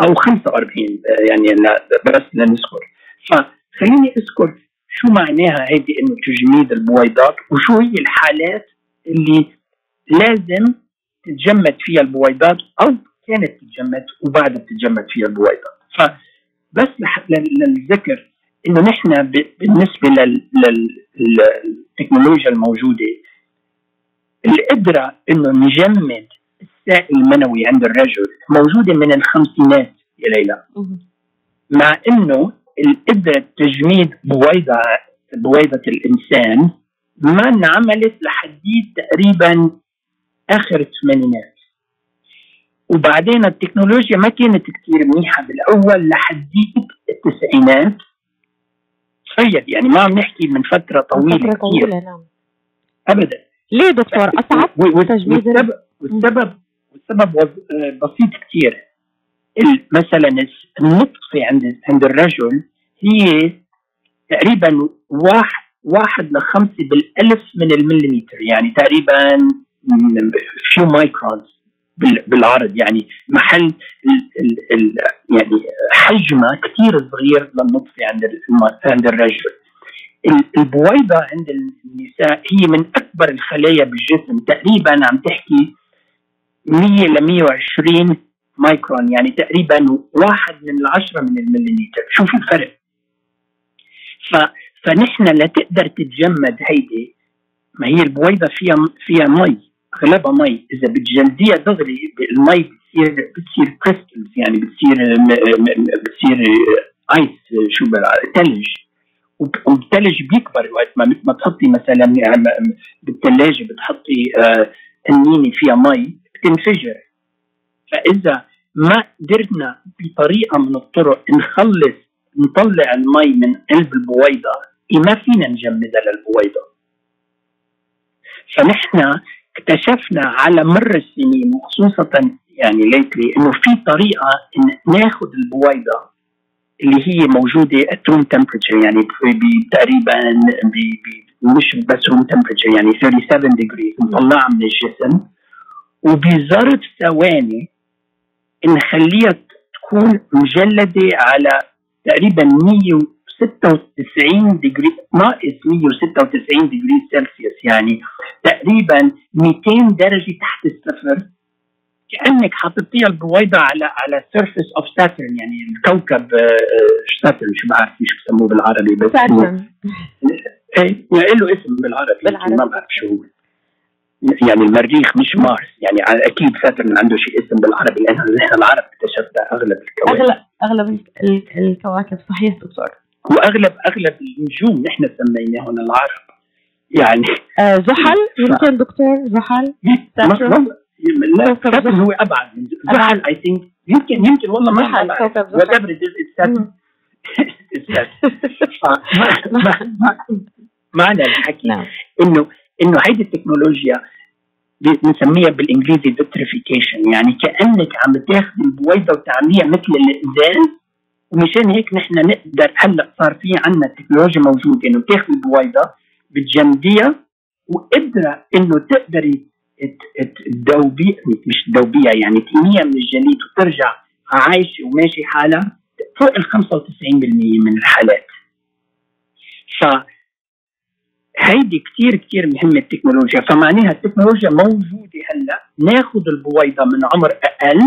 أو 45 يعني بس لنذكر. فخليني أذكر شو معناها هيدي إنه تجميد البويضات وشو هي الحالات اللي لازم تتجمد فيها البويضات أو كانت تتجمد وبعدها بتتجمد فيها البويضات. فبس للذكر إنه نحن بالنسبة للتكنولوجيا الموجودة القدرة إنه نجمد السائل المنوي عند الرجل موجودة من الخمسينات يا ليلى. مع إنه القدرة تجميد بويضه بويضة الإنسان ما انعملت لحديت تقريبا آخر الثمانينات. وبعدين التكنولوجيا ما كانت كثير منيحة بالأول لحديت التسعينات. تخيل يعني ما عم نحكي من فترة طويلة فترة طويلة نعم. ابدا. ليه دكتور؟ أصعب تجميد والسبب والسبب والسبب آه، بسيط كثير مثلا النطفة عند عند الرجل هي تقريبا واحد واحد لخمسة بالألف من المليمتر يعني تقريبا few microns؟ بالعرض يعني محل ال ال يعني حجمه كثير صغير للنطفه عند عند الرجل. البويضة عند النساء هي من أكبر الخلايا بالجسم. تقريبا عم تحكي 100 ل 120 مايكرون يعني تقريبا واحد من العشرة من المليمتر شوف الفرق؟ ف فنحن لتقدر تتجمد هيدي. ما هي البويضة فيها فيها مي. اغلبها مي. إذا بتجلديها دغري المي بتصير بتصير crystals يعني بتصير بتصير ايس شو ثلج والثلج بيكبر وقت ما ما تحطي مثلا بالثلاجه بتحطي تنينة فيها مي بتنفجر. فإذا ما قدرنا بطريقة من الطرق نخلص نطلع المي من قلب البويضة ما فينا نجمدها للبويضة. فنحن اكتشفنا على مر السنين وخصوصا يعني lately إنه في طريقة إن ناخذ البويضة اللي هي موجودة at room temperature يعني تقريبا مش بس room temperature يعني 37 degree نطلعها من الجسم. وبظرف ثواني نخليها تكون مجلدة على تقريبا 196 degree ناقص 196 degree Celsius يعني تقريبا 200 درجة تحت الصفر. كأنك حاططيها البويضة على على surface of Saturn يعني الكوكب Saturn شو بعرف شو بسموه بالعربي بس Saturn إيه له اسم بالعربي, بالعربي. ما بعرف شو هو. يعني المريخ مش مارس يعني أكيد Saturn عنده شيء اسم بالعربي لأن نحن العرب اكتشفنا أغلب الكواكب. أغلب أغلب الكواكب صحيح دكتور. واغلب أغلب النجوم نحن سميناهم العرب. يعني آه زحل يمكن دكتور زحل؟ لا Saturn هو أبعد من زحل I think يمكن يمكن والله ما كوكب زحل. معنى الحكي نعم. انه إنه هيدي التكنولوجيا بنسميها بالإنجليزي vitrification يعني كأنك عم تاخذي البويضة وتعمليها مثل الازاز ومشان هيك نحن نقدر هلأ صار في عندنا تكنولوجيا موجودة إنه تاخذي البويضه بتجمديها وقدرة إنه تقدري تدوبي مش تدوبيها يعني تنيها من الجليد وترجع عايشة وماشي حالها فوق ال 95% من الحالات. ف هيدي كثير كثير مهمة التكنولوجيا. فمعناها التكنولوجيا موجودة هلأ. ناخذ البويضه من عمر أقل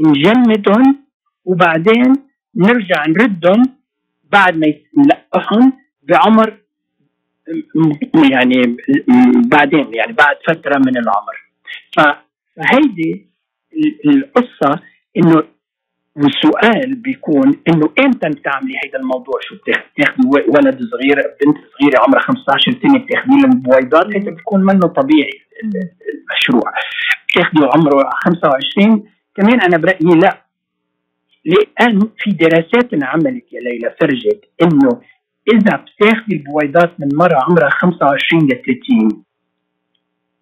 نجمدهم وبعدين نرجع نردهم بعد ما نلقحهم بعمر يعني بعدين يعني بعد فترة من العمر. فهيدي القصة إنه والسؤال بيكون إنه إمتى بتعملي هيدا الموضوع؟ شو بتاخذي ولد صغير بنت صغيرة عمرها 15 سنة بتاخذي لهم بويضات هيدا بيكون منه طبيعي المشروع. بتاخذي عمره 25 كمان أنا برأيي لا. لأن في دراسات انعملت يا ليلى فرجت إنه إذا بتاخذي البويضات من مرة عمرها 25 ل 30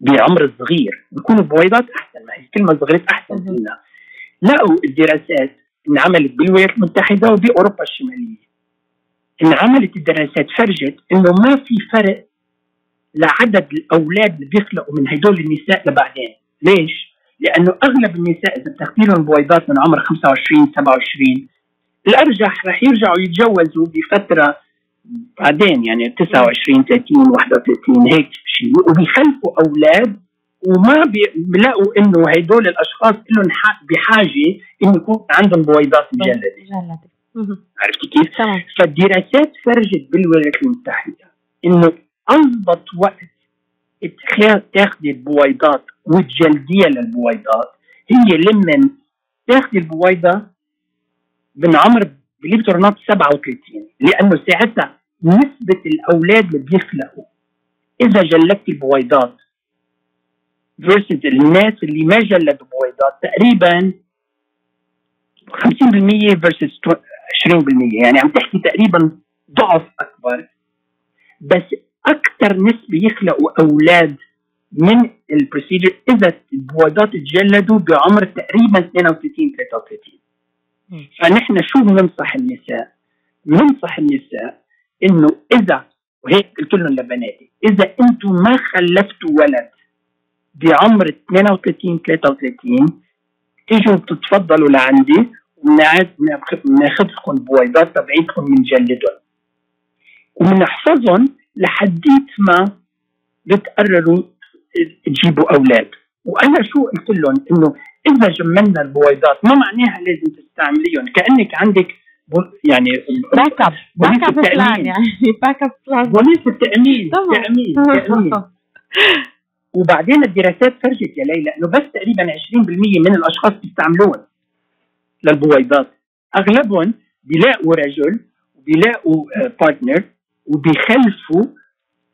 بعمر صغير بيكونوا بويضات أحسن ما هي كل ما صغرت احسن فينا لقوا الدراسات انعملت بالولايات المتحدة وبأوروبا الشمالية. انعملت الدراسات فرجت إنه ما في فرق لعدد الأولاد اللي بيخلقوا من هدول النساء لبعدين. ليش؟ لأنه أغلب النساء إذا بتاخذي لهم بويضات من عمر 25 27 الأرجح رح يرجعوا يتجوزوا بفترة بعدين يعني 29 30 31 هيك شيء وبيخلفوا أولاد وما بيلاقوا إنه هدول الأشخاص لهم بحاجة انه يكون عندهم بويضات مجلدة. عرفتي كيف؟ فالدراسات فرجت بالولايات المتحدة إنه أضبط وقت تاخذي البويضات وتجلديها للبويضات. هي لمن تاخذي البويضة من عمر believe 37 لأنه ساعتها نسبة الأولاد اللي بيخلقوا. إذا جلدتي البويضات versus الناس اللي ما جلدوا بويضات تقريبا 50% versus 20% يعني عم تحكي تقريبا ضعف أكبر. بس أكثر نسبه يخلقوا أولاد من البروسيجر إذا البويضات تجلدوا بعمر تقريبا 32 33 فنحن شو بننصح النساء؟ بننصح النساء إنه إذا وهيك قلت لهم لبناتي إذا أنتم ما خلفتوا ولد بعمر 32 33 تيجوا بتتفضلوا لعندي وبناخذكم بويضات تبعيتكم بنجلدهم وبنحفظهم لحديت ما بتقرروا تجيبوا أولاد. وأنا شو قلت لهم؟ إنه إذا جمدنا البويضات ما معناها لازم تستعمليهم. كأنك عندك يعني backup backup plan يعني. باك اب بلان بوليس التأمين. تأمين. تأمين. وبعدين الدراسات فرجت يا ليلى إنه بس تقريبا 20% من الأشخاص بيستعملوهم للبويضات. أغلبهم بيلاقوا رجل وبيلاقوا بارتنر آه، وبيخلفوا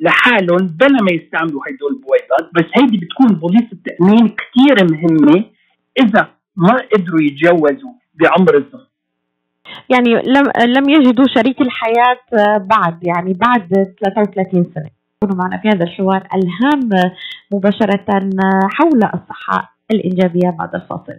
لحالهم بلا ما يستعملوا هدول البويضات بس هيدي بتكون بوليس التأمين كثير مهمة إذا ما قدروا يتجوزوا بعمر الصغر يعني لم لم يجدوا شريك الحياة بعد يعني بعد 33 سنة. يكونوا معنا في هذا الحوار ألهام مباشرة حول الصحة الإنجابية بعد الفاصل.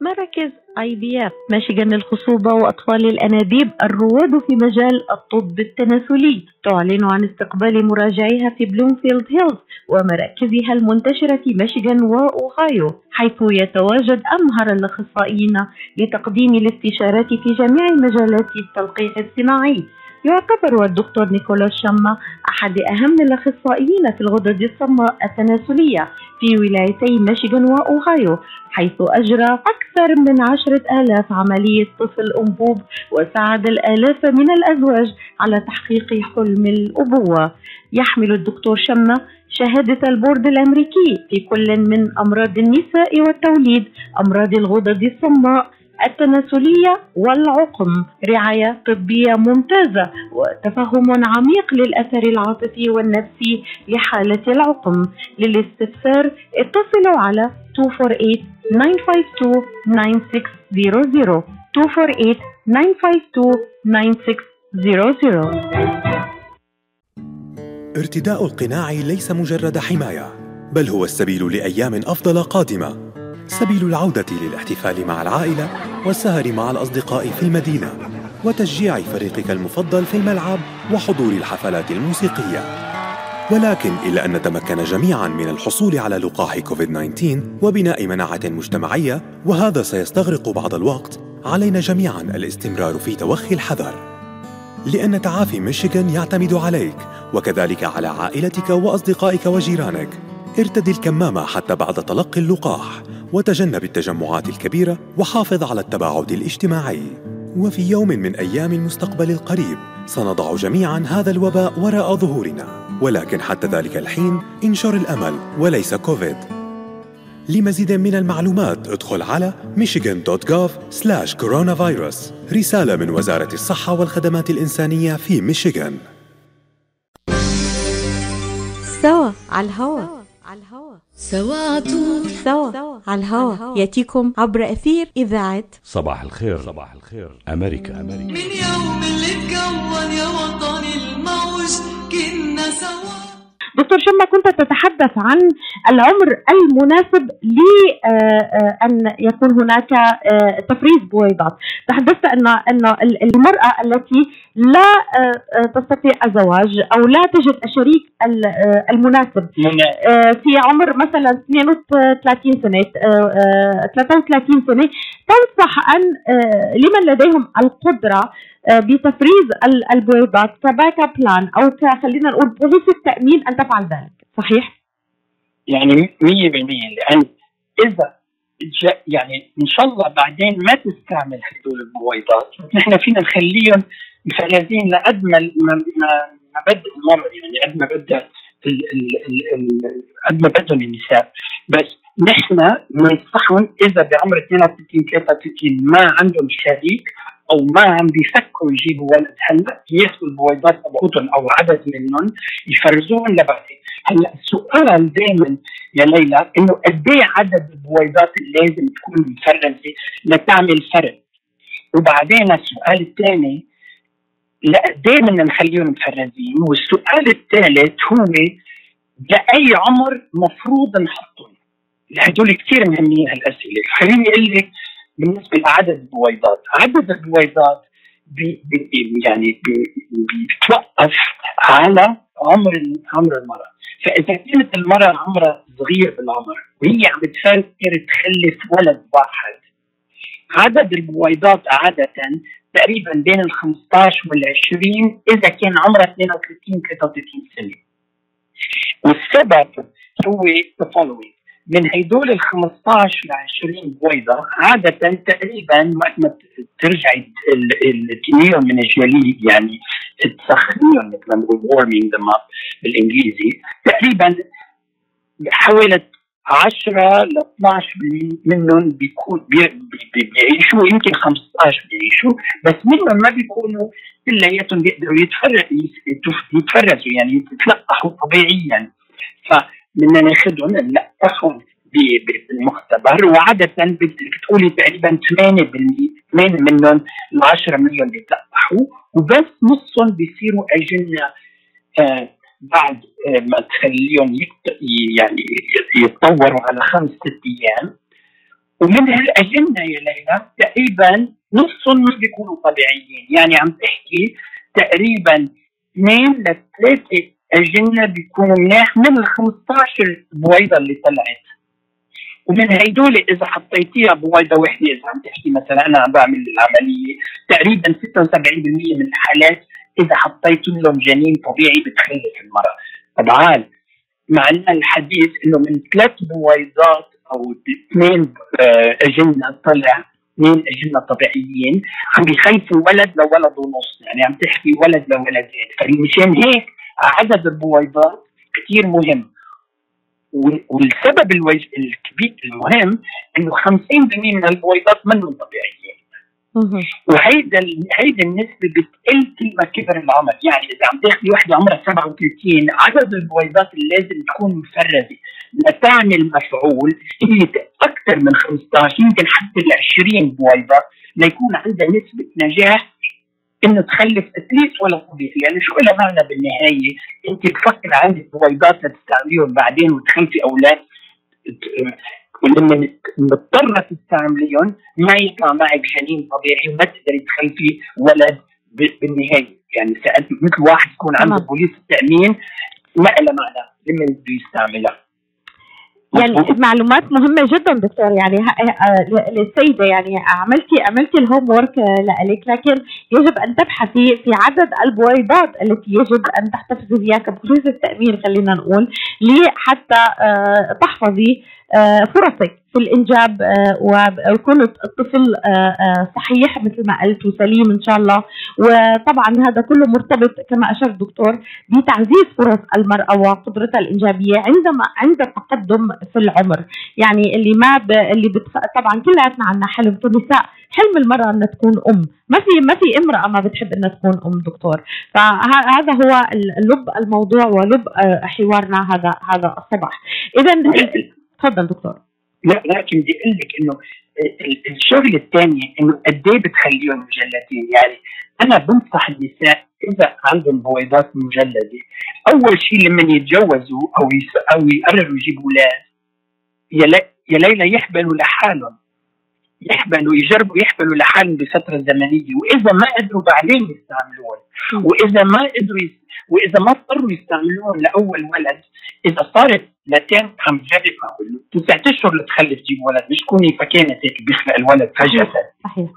مراكز آي بي إف ميشيغان للخصوبة وأطفال الأنابيب الرواد في مجال الطب التناسلي. تعلن عن استقبال مراجعيها في بلومفيلد هيلز ومراكزها المنتشرة في ميشيغان وأوهايو حيث يتواجد أمهر الأخصائيين لتقديم الاستشارات في جميع مجالات التلقيح الصناعي. يعتبر الدكتور نيكولاس شما أحد أهم الأخصائيين في الغدد الصماء التناسلية في ولايتي ميشيغان وأوهايو حيث أجرى أكثر من عشرة آلاف عملية طفل أنبوب وساعد الآلاف من الأزواج على تحقيق حلم الأبوة. يحمل الدكتور شما شهادة البورد الأمريكي في كل من أمراض النساء والتوليد أمراض الغدد الصماء التناسلية والعقم. رعاية طبية ممتازة وتفهم عميق للأثر العاطفي والنفسي لحالة العقم. للاستفسار اتصلوا على 248 952 9600 248 952 9600 ارتداء القناع ليس مجرد حماية بل هو السبيل لأيام أفضل قادمة. سبيل العودة للاحتفال مع العائلة والسهر مع الأصدقاء في المدينة وتشجيع فريقك المفضل في الملعب وحضور الحفلات الموسيقية. ولكن إلا أن نتمكن جميعا من الحصول على لقاح كوفيد 19 وبناء مناعة مجتمعية وهذا سيستغرق بعض الوقت علينا جميعا الاستمرار في توخي الحذر. لأن تعافي ميشيغان يعتمد عليك وكذلك على عائلتك وأصدقائك وجيرانك. ارتدي الكمامة حتى بعد تلقي اللقاح. وتجنب التجمعات الكبيرة وحافظ على التباعد الاجتماعي. وفي يوم من أيام المستقبل القريب سنضع جميعا هذا الوباء وراء ظهورنا. ولكن حتى ذلك الحين انشر الأمل وليس كوفيد. لمزيد من المعلومات ادخل على michigan.gov coronavirus. رسالة من وزارة الصحة والخدمات الإنسانية في ميشيغان سوا على الهوا على الهوا. سوا عطول سوا على الهوا يأتيكم عبر أثير إذاعة صباح الخير. صباح الخير. أمريكا أمريكا. من يوم اللي اتكون يا وطني الموج كنا سوا. دكتور شما كنت تتحدث عن العمر المناسب لأن يكون هناك آه، تفريز بويضات. تحدثت أن أن المرأة التي لا آه، آه، تستطيع الزواج أو لا تجد الشريك ال- آه، المناسب آه، في عمر مثلا 32 سنة آه، آه، 33 سنة تنصح أن آه، لمن لديهم القدرة آه، بتفريز ال- البويضات كباك بلان أو خلينا نقول بوليس التامين أن تفعل ذلك. صحيح؟ يعني 100% لأن إذا يعني إن شاء الله بعدين ما تستعمل هدول البويضات نحن فينا نخليهم مفرزين لقد ما ما ما بد الامر يعني قد ما ال- قد ما بدهم النساء. بس نحن ننصحهم إذا بعمر 32 33 ما عندهم شريك أو ما عم بيفكروا يجيبوا ولد هلا ياخذوا البويضات تبعتهم أو عدد منهم يفرزوهم لبعدين هلأ السؤال دائما يا ليلى إنه قد إيه عدد البويضات اللي لازم تكون مفرزة لتعمل فرق وبعدين السؤال الثاني لقد إيه بدنا نخليهم مفرزين؟ والسؤال الثالث هو لأي عمر مفروض نحطهم؟ هدول كثير مهمين هالأسئلة. خليني أقول لك بالنسبة لعدد البويضات عدد البويضات بي بي يعني بي بيتوقف على عمر عمر المرأة فإذا كانت المرأة عمرها صغير بالعمر وهي عم بتفكر تخلف ولد واحد عدد البويضات عادة تقريبا بين ال 15 وال 20 إذا كان عمرها 32 33 سنة. والسبب هو the following من هيدول ال 15 ل 20 بويضة عادة تقريبا وقت ما ترجعي تنيهم من الجليد يعني تسخنيهم مثل ما بنقول warming them up بالإنجليزي تقريبا حوالي 10 ل 12 منهم بيكون بي بي بيعيشوا يمكن 15 بيعيشوا بس منهم ما بيكونوا كلياتهم بيقدروا يتفرق يتفرزوا يعني يتلقحوا طبيعيا. فبدنا ناخذهم نلقحهم بالمختبر وعادة بدك تقولي تقريبا 8% 8 منهم ال 10 مليون بيتلقحوا وبس نصهم بيصيروا أجنة آه بعد ما تخليهم. يعني يتطوروا على خمس ست أيام ومن هالأجنة يا ليلى تقريبا نصهم ما بيكونوا طبيعيين يعني عم تحكي تقريبا اثنين لثلاثه اجنه بيكونوا مناح من ال 15 بويضة اللي طلعت. ومن هيدول إذا حطيتيها بويضة وحدة إذا عم تحكي مثلا أنا عم بعمل العملية تقريبا 76% من الحالات إذا حطيت لهم جنين طبيعي بتخلف المراه طبعا مع إن الحديث إنه من ثلاث بويضات أو اثنين آه، أجنة طلع اثنين أجنة طبيعيين عم بيخلفوا ولد لولد ونص يعني عم تحكي ولد لولدين. فمشان هيك عدد البويضات كثير مهم. والسبب الكبير المهم إنه 50% من البويضات منهم طبيعيين وهيدا هيدا النسبة بتقل كل ما كبر العمر، يعني إذا عم تاخذي وحدة عمرها 37 عدد البويضات اللي لازم تكون مفرزة لتعمل مفعول هي أكثر من 15 يمكن حتى ال 20 بويضة ليكون عندها نسبة نجاح انه تخلف اتليست ولا طبيعي. يعني شو لها معنى بالنهاية؟ أنت بتفكر عندك بويضات لتستعمليهم بعدين وتخلفي أولاد ولما مضطرة تستعمليهم ما يطلع معك جنين طبيعي وما تقدري تخلفي ولد بالنهاية. يعني سالت مثل واحد يكون عنده بوليس التأمين ما لها معنى لما بده يستعملها. يعني معلومات مهمة جدا دكتور. يعني للسيدة يعني عملتي عملتي الهوم ورك لك لكن يجب أن تبحثي في عدد البويضات التي يجب أن تحتفظي بها كبوليس التأمين خلينا نقول لحتى آه، تحفظي آه، فرصك في الإنجاب آه، ويكون الطفل آه، صحيح مثل ما قلت وسليم إن شاء الله. وطبعا هذا كله مرتبط كما اشار الدكتور بتعزيز فرص المرأة وقدرتها الإنجابية عندما عند التقدم في العمر. يعني اللي ما ب... اللي بتف... طبعا كلياتنا عندنا حلم كنساء حلم المرأة إنها تكون أم. ما في ما في امرأة ما بتحب إنها تكون أم دكتور. فهذا هو لب الموضوع ولب حوارنا هذا هذا الصباح. اذا تفضل دكتور. لا لكن بدي أقول لك إنه الشغل الثاني إنه قد إيه بتخليهم مجلدين. يعني أنا بنصح النساء إذا عندهم بويضات مجلدة أول شيء لما يتجوزوا أو أو يقرروا يجيبوا أولاد يا ليلى يحبلوا لحالهم. يحبلوا يجربوا يحبلوا لحالهم بفتره زمنيه وإذا ما قدروا بعدين يستعملوهم وإذا ما قدروا وإذا ما اضطروا يستعملوهم لأول ولد إذا صارت لتين عم تجرب تسعة أشهر لتخلف تجيب ولد. مش تكوني فكانت هيك بيخلق الولد فجأة. صحيح.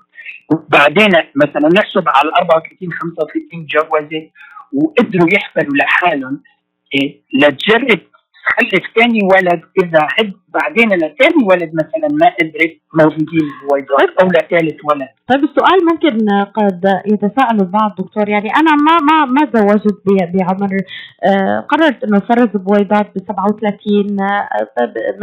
وبعدين مثلا نحسب على 34 35 جوزت وقدروا يحفلوا لحالهم إيه لتجرب تخلف ثاني ولد إذا عد بعدين لثاني ولد مثلا ما قدرت موجودين بويضات طيب. أو لثالث ولد طيب السؤال ممكن قد يتساءل البعض دكتور. يعني أنا ما ما ما تزوجت بعمر آه قررت إنه أفرز بويضات ب 37 آه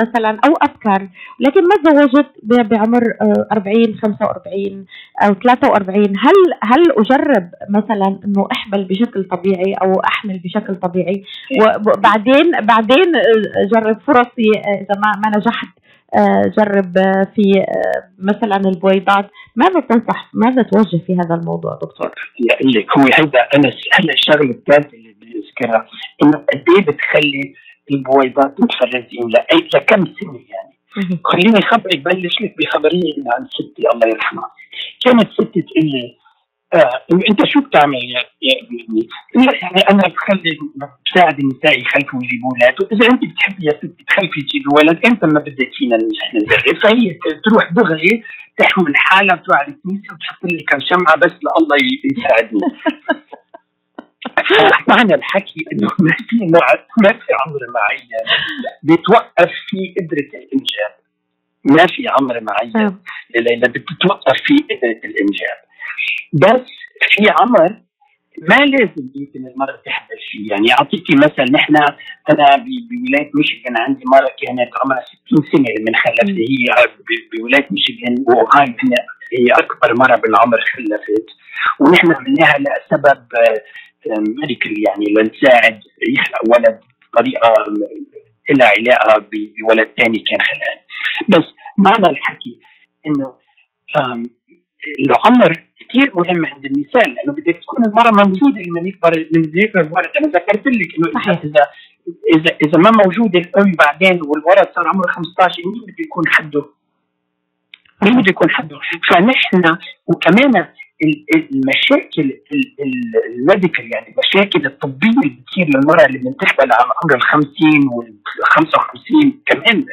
مثلا أو أفكر لكن ما تزوجت بعمر آه 40 45 أو 43 هل هل أجرب مثلا إنه أحمل بشكل طبيعي أو أحمل بشكل طبيعي؟ وبعدين بعدين جرب فرصي إذا ما ما نجحت جرب في مثلا البويضات. ماذا تنصح ماذا توجه في هذا الموضوع دكتور؟ لك هو هذا أنا هلا الشغله الثالثه اللي بدي اذكرها إنه قد إيه بتخلي البويضات متفرزين لأي لكم سنة يعني. خليني خبرك بلش لك بخبرية عن ستي الله يرحمها. كانت ستي تقول لي آه أنت شو بتعمل يا ابني؟ يعني أنا بخلي بساعد النساء يخلفوا ويجيبوا أولاد، وإذا أنت بتحبي يا ستي تخلفي تجيبي ولد أنت ما بدك فينا نحن نجرب، فهي تروح دغري تحمل حالها تروح على الكنيسة وتحط لي كم شمعة بس لله يساعدني. معنى الحكي إنه ما في نوع ما في عمر معين بيتوقف في قدره الإنجاب. ما في عمر معين لأن بتتوقف في قدره الإنجاب. بس في عمر ما لازم يمكن المرأة تحبل فيه يعني أعطيكي مثلا نحن أنا بولاية ميشيغان عندي مرة كانت عمرها 60 سنة لما خلفت. هي بولاية ميشيغان وهاي هي أكبر مرة بالعمر خلفت. ونحن عملناها لسبب ميديكال يعني لنساعد يخلق ولد بطريقة لها علاقة بولد ثاني كان خلقان بس معنى الحكي إنه العمر كثير مهم عند النساء لأنه بدك تكون المرأة موجوده لما يكبر لما يكبر الولد أنا ذكرت لك إنه صحيح. اذا اذا إذا ما موجودة الأم بعدين والولد صار عمره 15 مين بده يكون حده؟ مين بده يكون حده؟ فنحن وكمان المشاكل ال medical يعني المشاكل الطبية اللي بتصير للمرأة اللي بتحمل على عمر ال 50 وال 55 كمان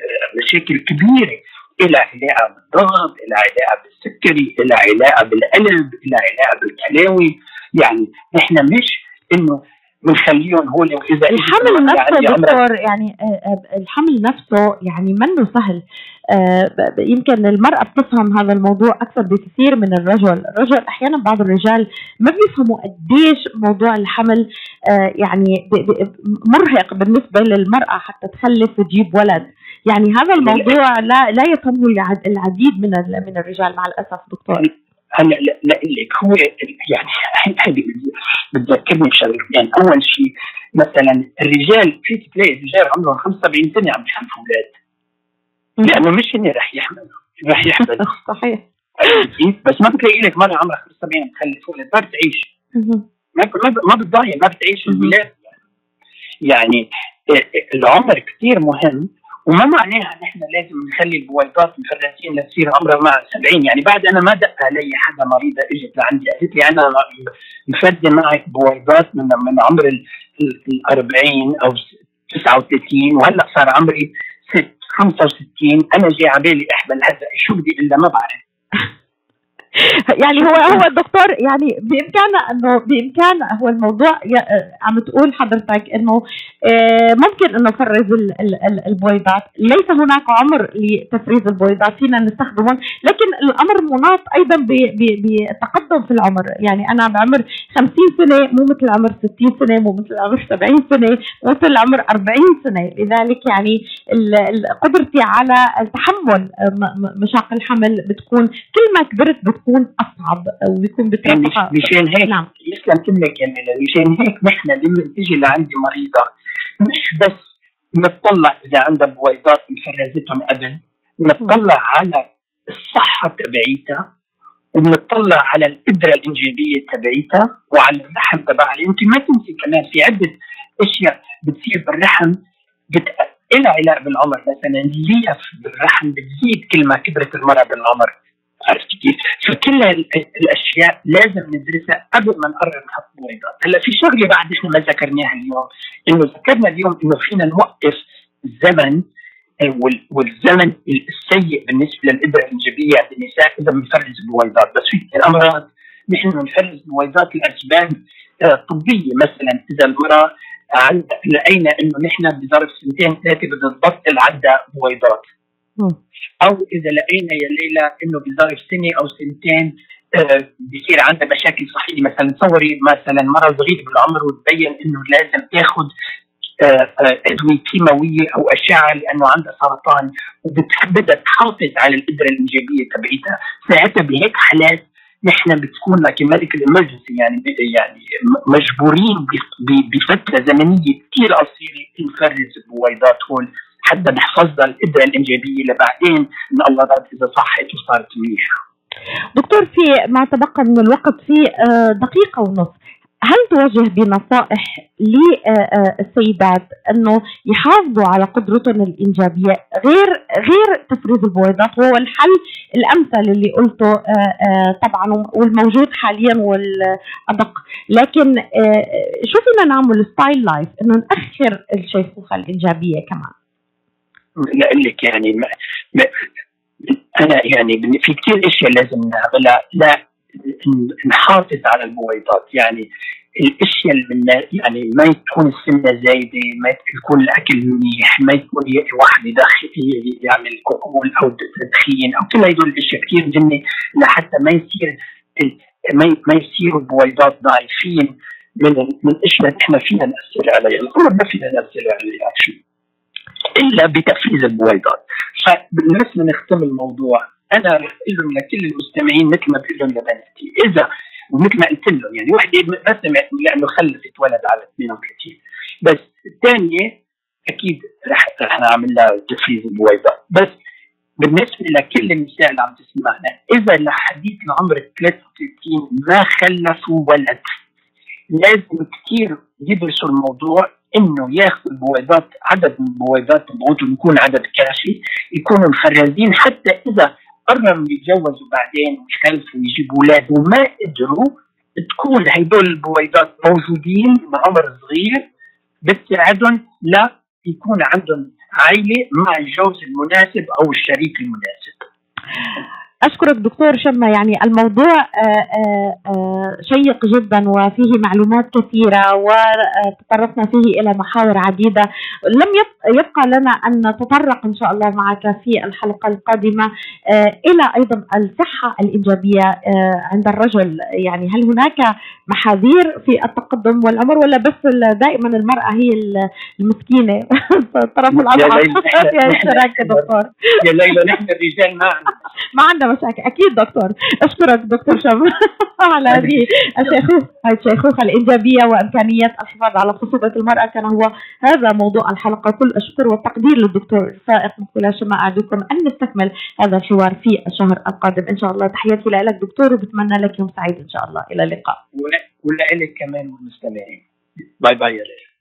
مشاكل كبيرة إلى علاقة بالضغط إلى علاقة بالسكري إلى علاقة بالقلب إلى علاقة بالكلاوي يعني إحنا مش إنه بنخليهم هو وإذا الحمل نفسه دكتور يعني آه، آه، الحمل نفسه يعني منه سهل. آه، يمكن المرأة بتفهم هذا الموضوع أكثر بكثير من الرجل. الرجل أحيانا بعض الرجال ما بيفهموا قديش موضوع الحمل يعني مرهق بالنسبة للمرأة حتى تخلف وتجيب ولد. يعني هذا الموضوع لا لا يفهمه العديد من من الرجال مع الأسف دكتور. هلا لا لك هو يعني هذه بتذكرني بشغله يعني أول شيء مثلا الرجال في تلاقي رجال عمرهم 75 سنة عم يخلفوا أولاد. لأنه مش هن رح يحملوا رح يحملوا صحيح. بس ما بتلاقي لك مرة عمرها 75 تخلف أولاد ما بتعيش. ما ما بتضايق ما بتعيش الولاد. يعني العمر كثير مهم. وما معناها نحن لازم نخلي البويضات مفرزين لتصير عمرها مع 70 يعني بعد أنا ما دق علي حدا مريضة إجت لعندي قالت لي أنا مفرده معك بويضات من من عمر ال 40 أو 39 وهلأ صار عمري 65 أنا جاي على بالي احمل هذا شو بدي إلا ما بعرف. يعني هو هو الدكتور يعني بامكاننا إنه بامكان هو الموضوع عم تقول حضرتك إنه آه، ممكن إنه نفرز البويضات، ليس هناك عمر لتفريز البويضات فينا نستخدمهم، لكن الأمر مناط أيضا بالتقدم في العمر، يعني أنا بعمر 50 سنة مو مثل عمر 60 سنة، مو مثل عمر 70 سنة، مو مثل عمر 40 سنة، لذلك يعني قدرتي على تحمل مشاق الحمل بتكون كل ما كبرت بتكون بتكون أصعب وبيكون بترفع مشان هيك نعم. يسلم كلمك يا ميلا مشان هيك نحن لما تيجي لعندي مريضة مش بس نطلع إذا عندها بويضات مفرزتهم قبل نطلع على الصحة تبعيتها وبنطلع على القدرة الإنجابية تبعيتها وعلى الرحم تبعها. أنت ما تنسي كمان في عدة أشياء بتصير بالرحم بت... إلها علاقة بالعمر مثلا الليف بالرحم بتزيد كل ما كبرت المرأة بالعمر. عرفت كيف؟ فكل الأشياء لازم ندرسها قبل ما نقرر نحط بويضات، هلأ في شغله بعد إحنا ما ذكرناها اليوم، إنه ذكرنا اليوم إنه فينا نوقف الزمن آه، والزمن السيء بالنسبة للقدره الإنجابية عند النساء إذا بنفرز بويضات، بس في كثير امراض نحن بنفرز بويضات لاسباب آه، طبيه مثلا. إذا المرأة عندها لقينا إنه نحن بظرف سنتين ثلاثة بدها تبطل عندها بويضات أو إذا لقينا يا ليلى إنه بظرف سنة أو سنتين آه بصير عندها مشاكل صحية. مثلا تصوري مثلا مرة صغيره بالعمر وتبين إنه لازم تاخذ آه، آه، أدوية كيماوية أو أشعة لأنه عندها سرطان. وبدها تحافظ على القدره الانجابيه تبعيتها. ساعتها بهيك حالات نحن بتكون لك ميديكال امرجنسي يعني يعني مجبورين بفترة زمنية كثير قصيرة. نفرز البويضات هول. حتى نحفظها القدره الإنجابية لبعدين. إن الله رد إذا صحت وصارت منيحة. دكتور في ما تبقى من الوقت في آه، دقيقة ونصف هل توجه بنصائح للسيدات إنه يحافظوا على قدرتهم الإنجابية غير غير تفريز البويضات وهو الحل الأمثل اللي قلته آه، آه، طبعا والموجود حاليا والأدق. لكن شو فينا نعمل style life إنه نأخر الشيخوخة الإنجابية كمان. لك يعني ما ما أنا يعني في كثير إشياء لازم نعملها. لا نحافظ على البويضات يعني الإشياء اللي يعني ما يكون السمنة زايدة ما يكون الأكل منيح ما يكون واحد يدخل يعمل كحول أو تدخين أو كل هدول الإشياء كثير مهمه لحتى ما يصير ما يصيروا البويضات ضعيفين من من إشياء نحن فينا نأثر عليها. الأمر ما فينا نأثر عليها. إلا بتفريز البويضات. فبالنسبه نختم الموضوع. أنا رح أقول لهم لكل المستمعين مثل ما بقول لهم لبناتي إذا ومثل ما قلت لهم يعني وحده ما سمعت لأنه خلفت ولد على 32 بس الثانية أكيد رح رح نعمل لها تفريز البويضات. بس بالنسبة لكل النساء اللي عم تسمعنا إذا لحديث العمر 33 ما خلفوا ولد لازم كثير يدرسوا الموضوع إنه ياخذ البويضات عدد من البويضات تبعوتهم يكون عدد كافي يكونوا مفرزين حتى إذا قرروا يتجوزوا بعدين ويخلفوا ويجيبوا أولاد وما قدروا تكون هدول البويضات موجودين بعمر صغير بتساعدهم لا يكون عندهم عائلة مع الجوز المناسب أو الشريك المناسب. أشكرك دكتور شمة. يعني الموضوع آه، آه، آه، شيق جدا وفيه معلومات كثيرة وتطرقنا فيه إلى محاور عديدة. لم يب- يبقى لنا أن نتطرق إن شاء الله معك في آه، إلى أيضا الصحة الإيجابية آه، عند الرجل. يعني هل هناك محاذير في التقدم والعمر ولا بس دائما المرأة هي ال- المسكينة؟ الطرف الاضعف يا شراك دكتور. يا ليلى نحن الرجال ما عندنا. ما عندنا مشاكل. أكيد دكتور. أشكرك دكتور شم. على هذه الشيخوخه الشيخوخة الإنجابية وامكانيه الحفاظ على خصوبه المرأة. كان هو هذا موضوع الحلقة. كل الشكر والتقدير للدكتور فائق مقبله شما اعدكم أن نستكمل هذا الحوار في الشهر القادم. إن شاء الله تحياتي لك دكتور وبتمنى لك يوم سعيد إن شاء الله. إلى اللقاء. ولك كمان والمستمعين. باي باي يا ليلى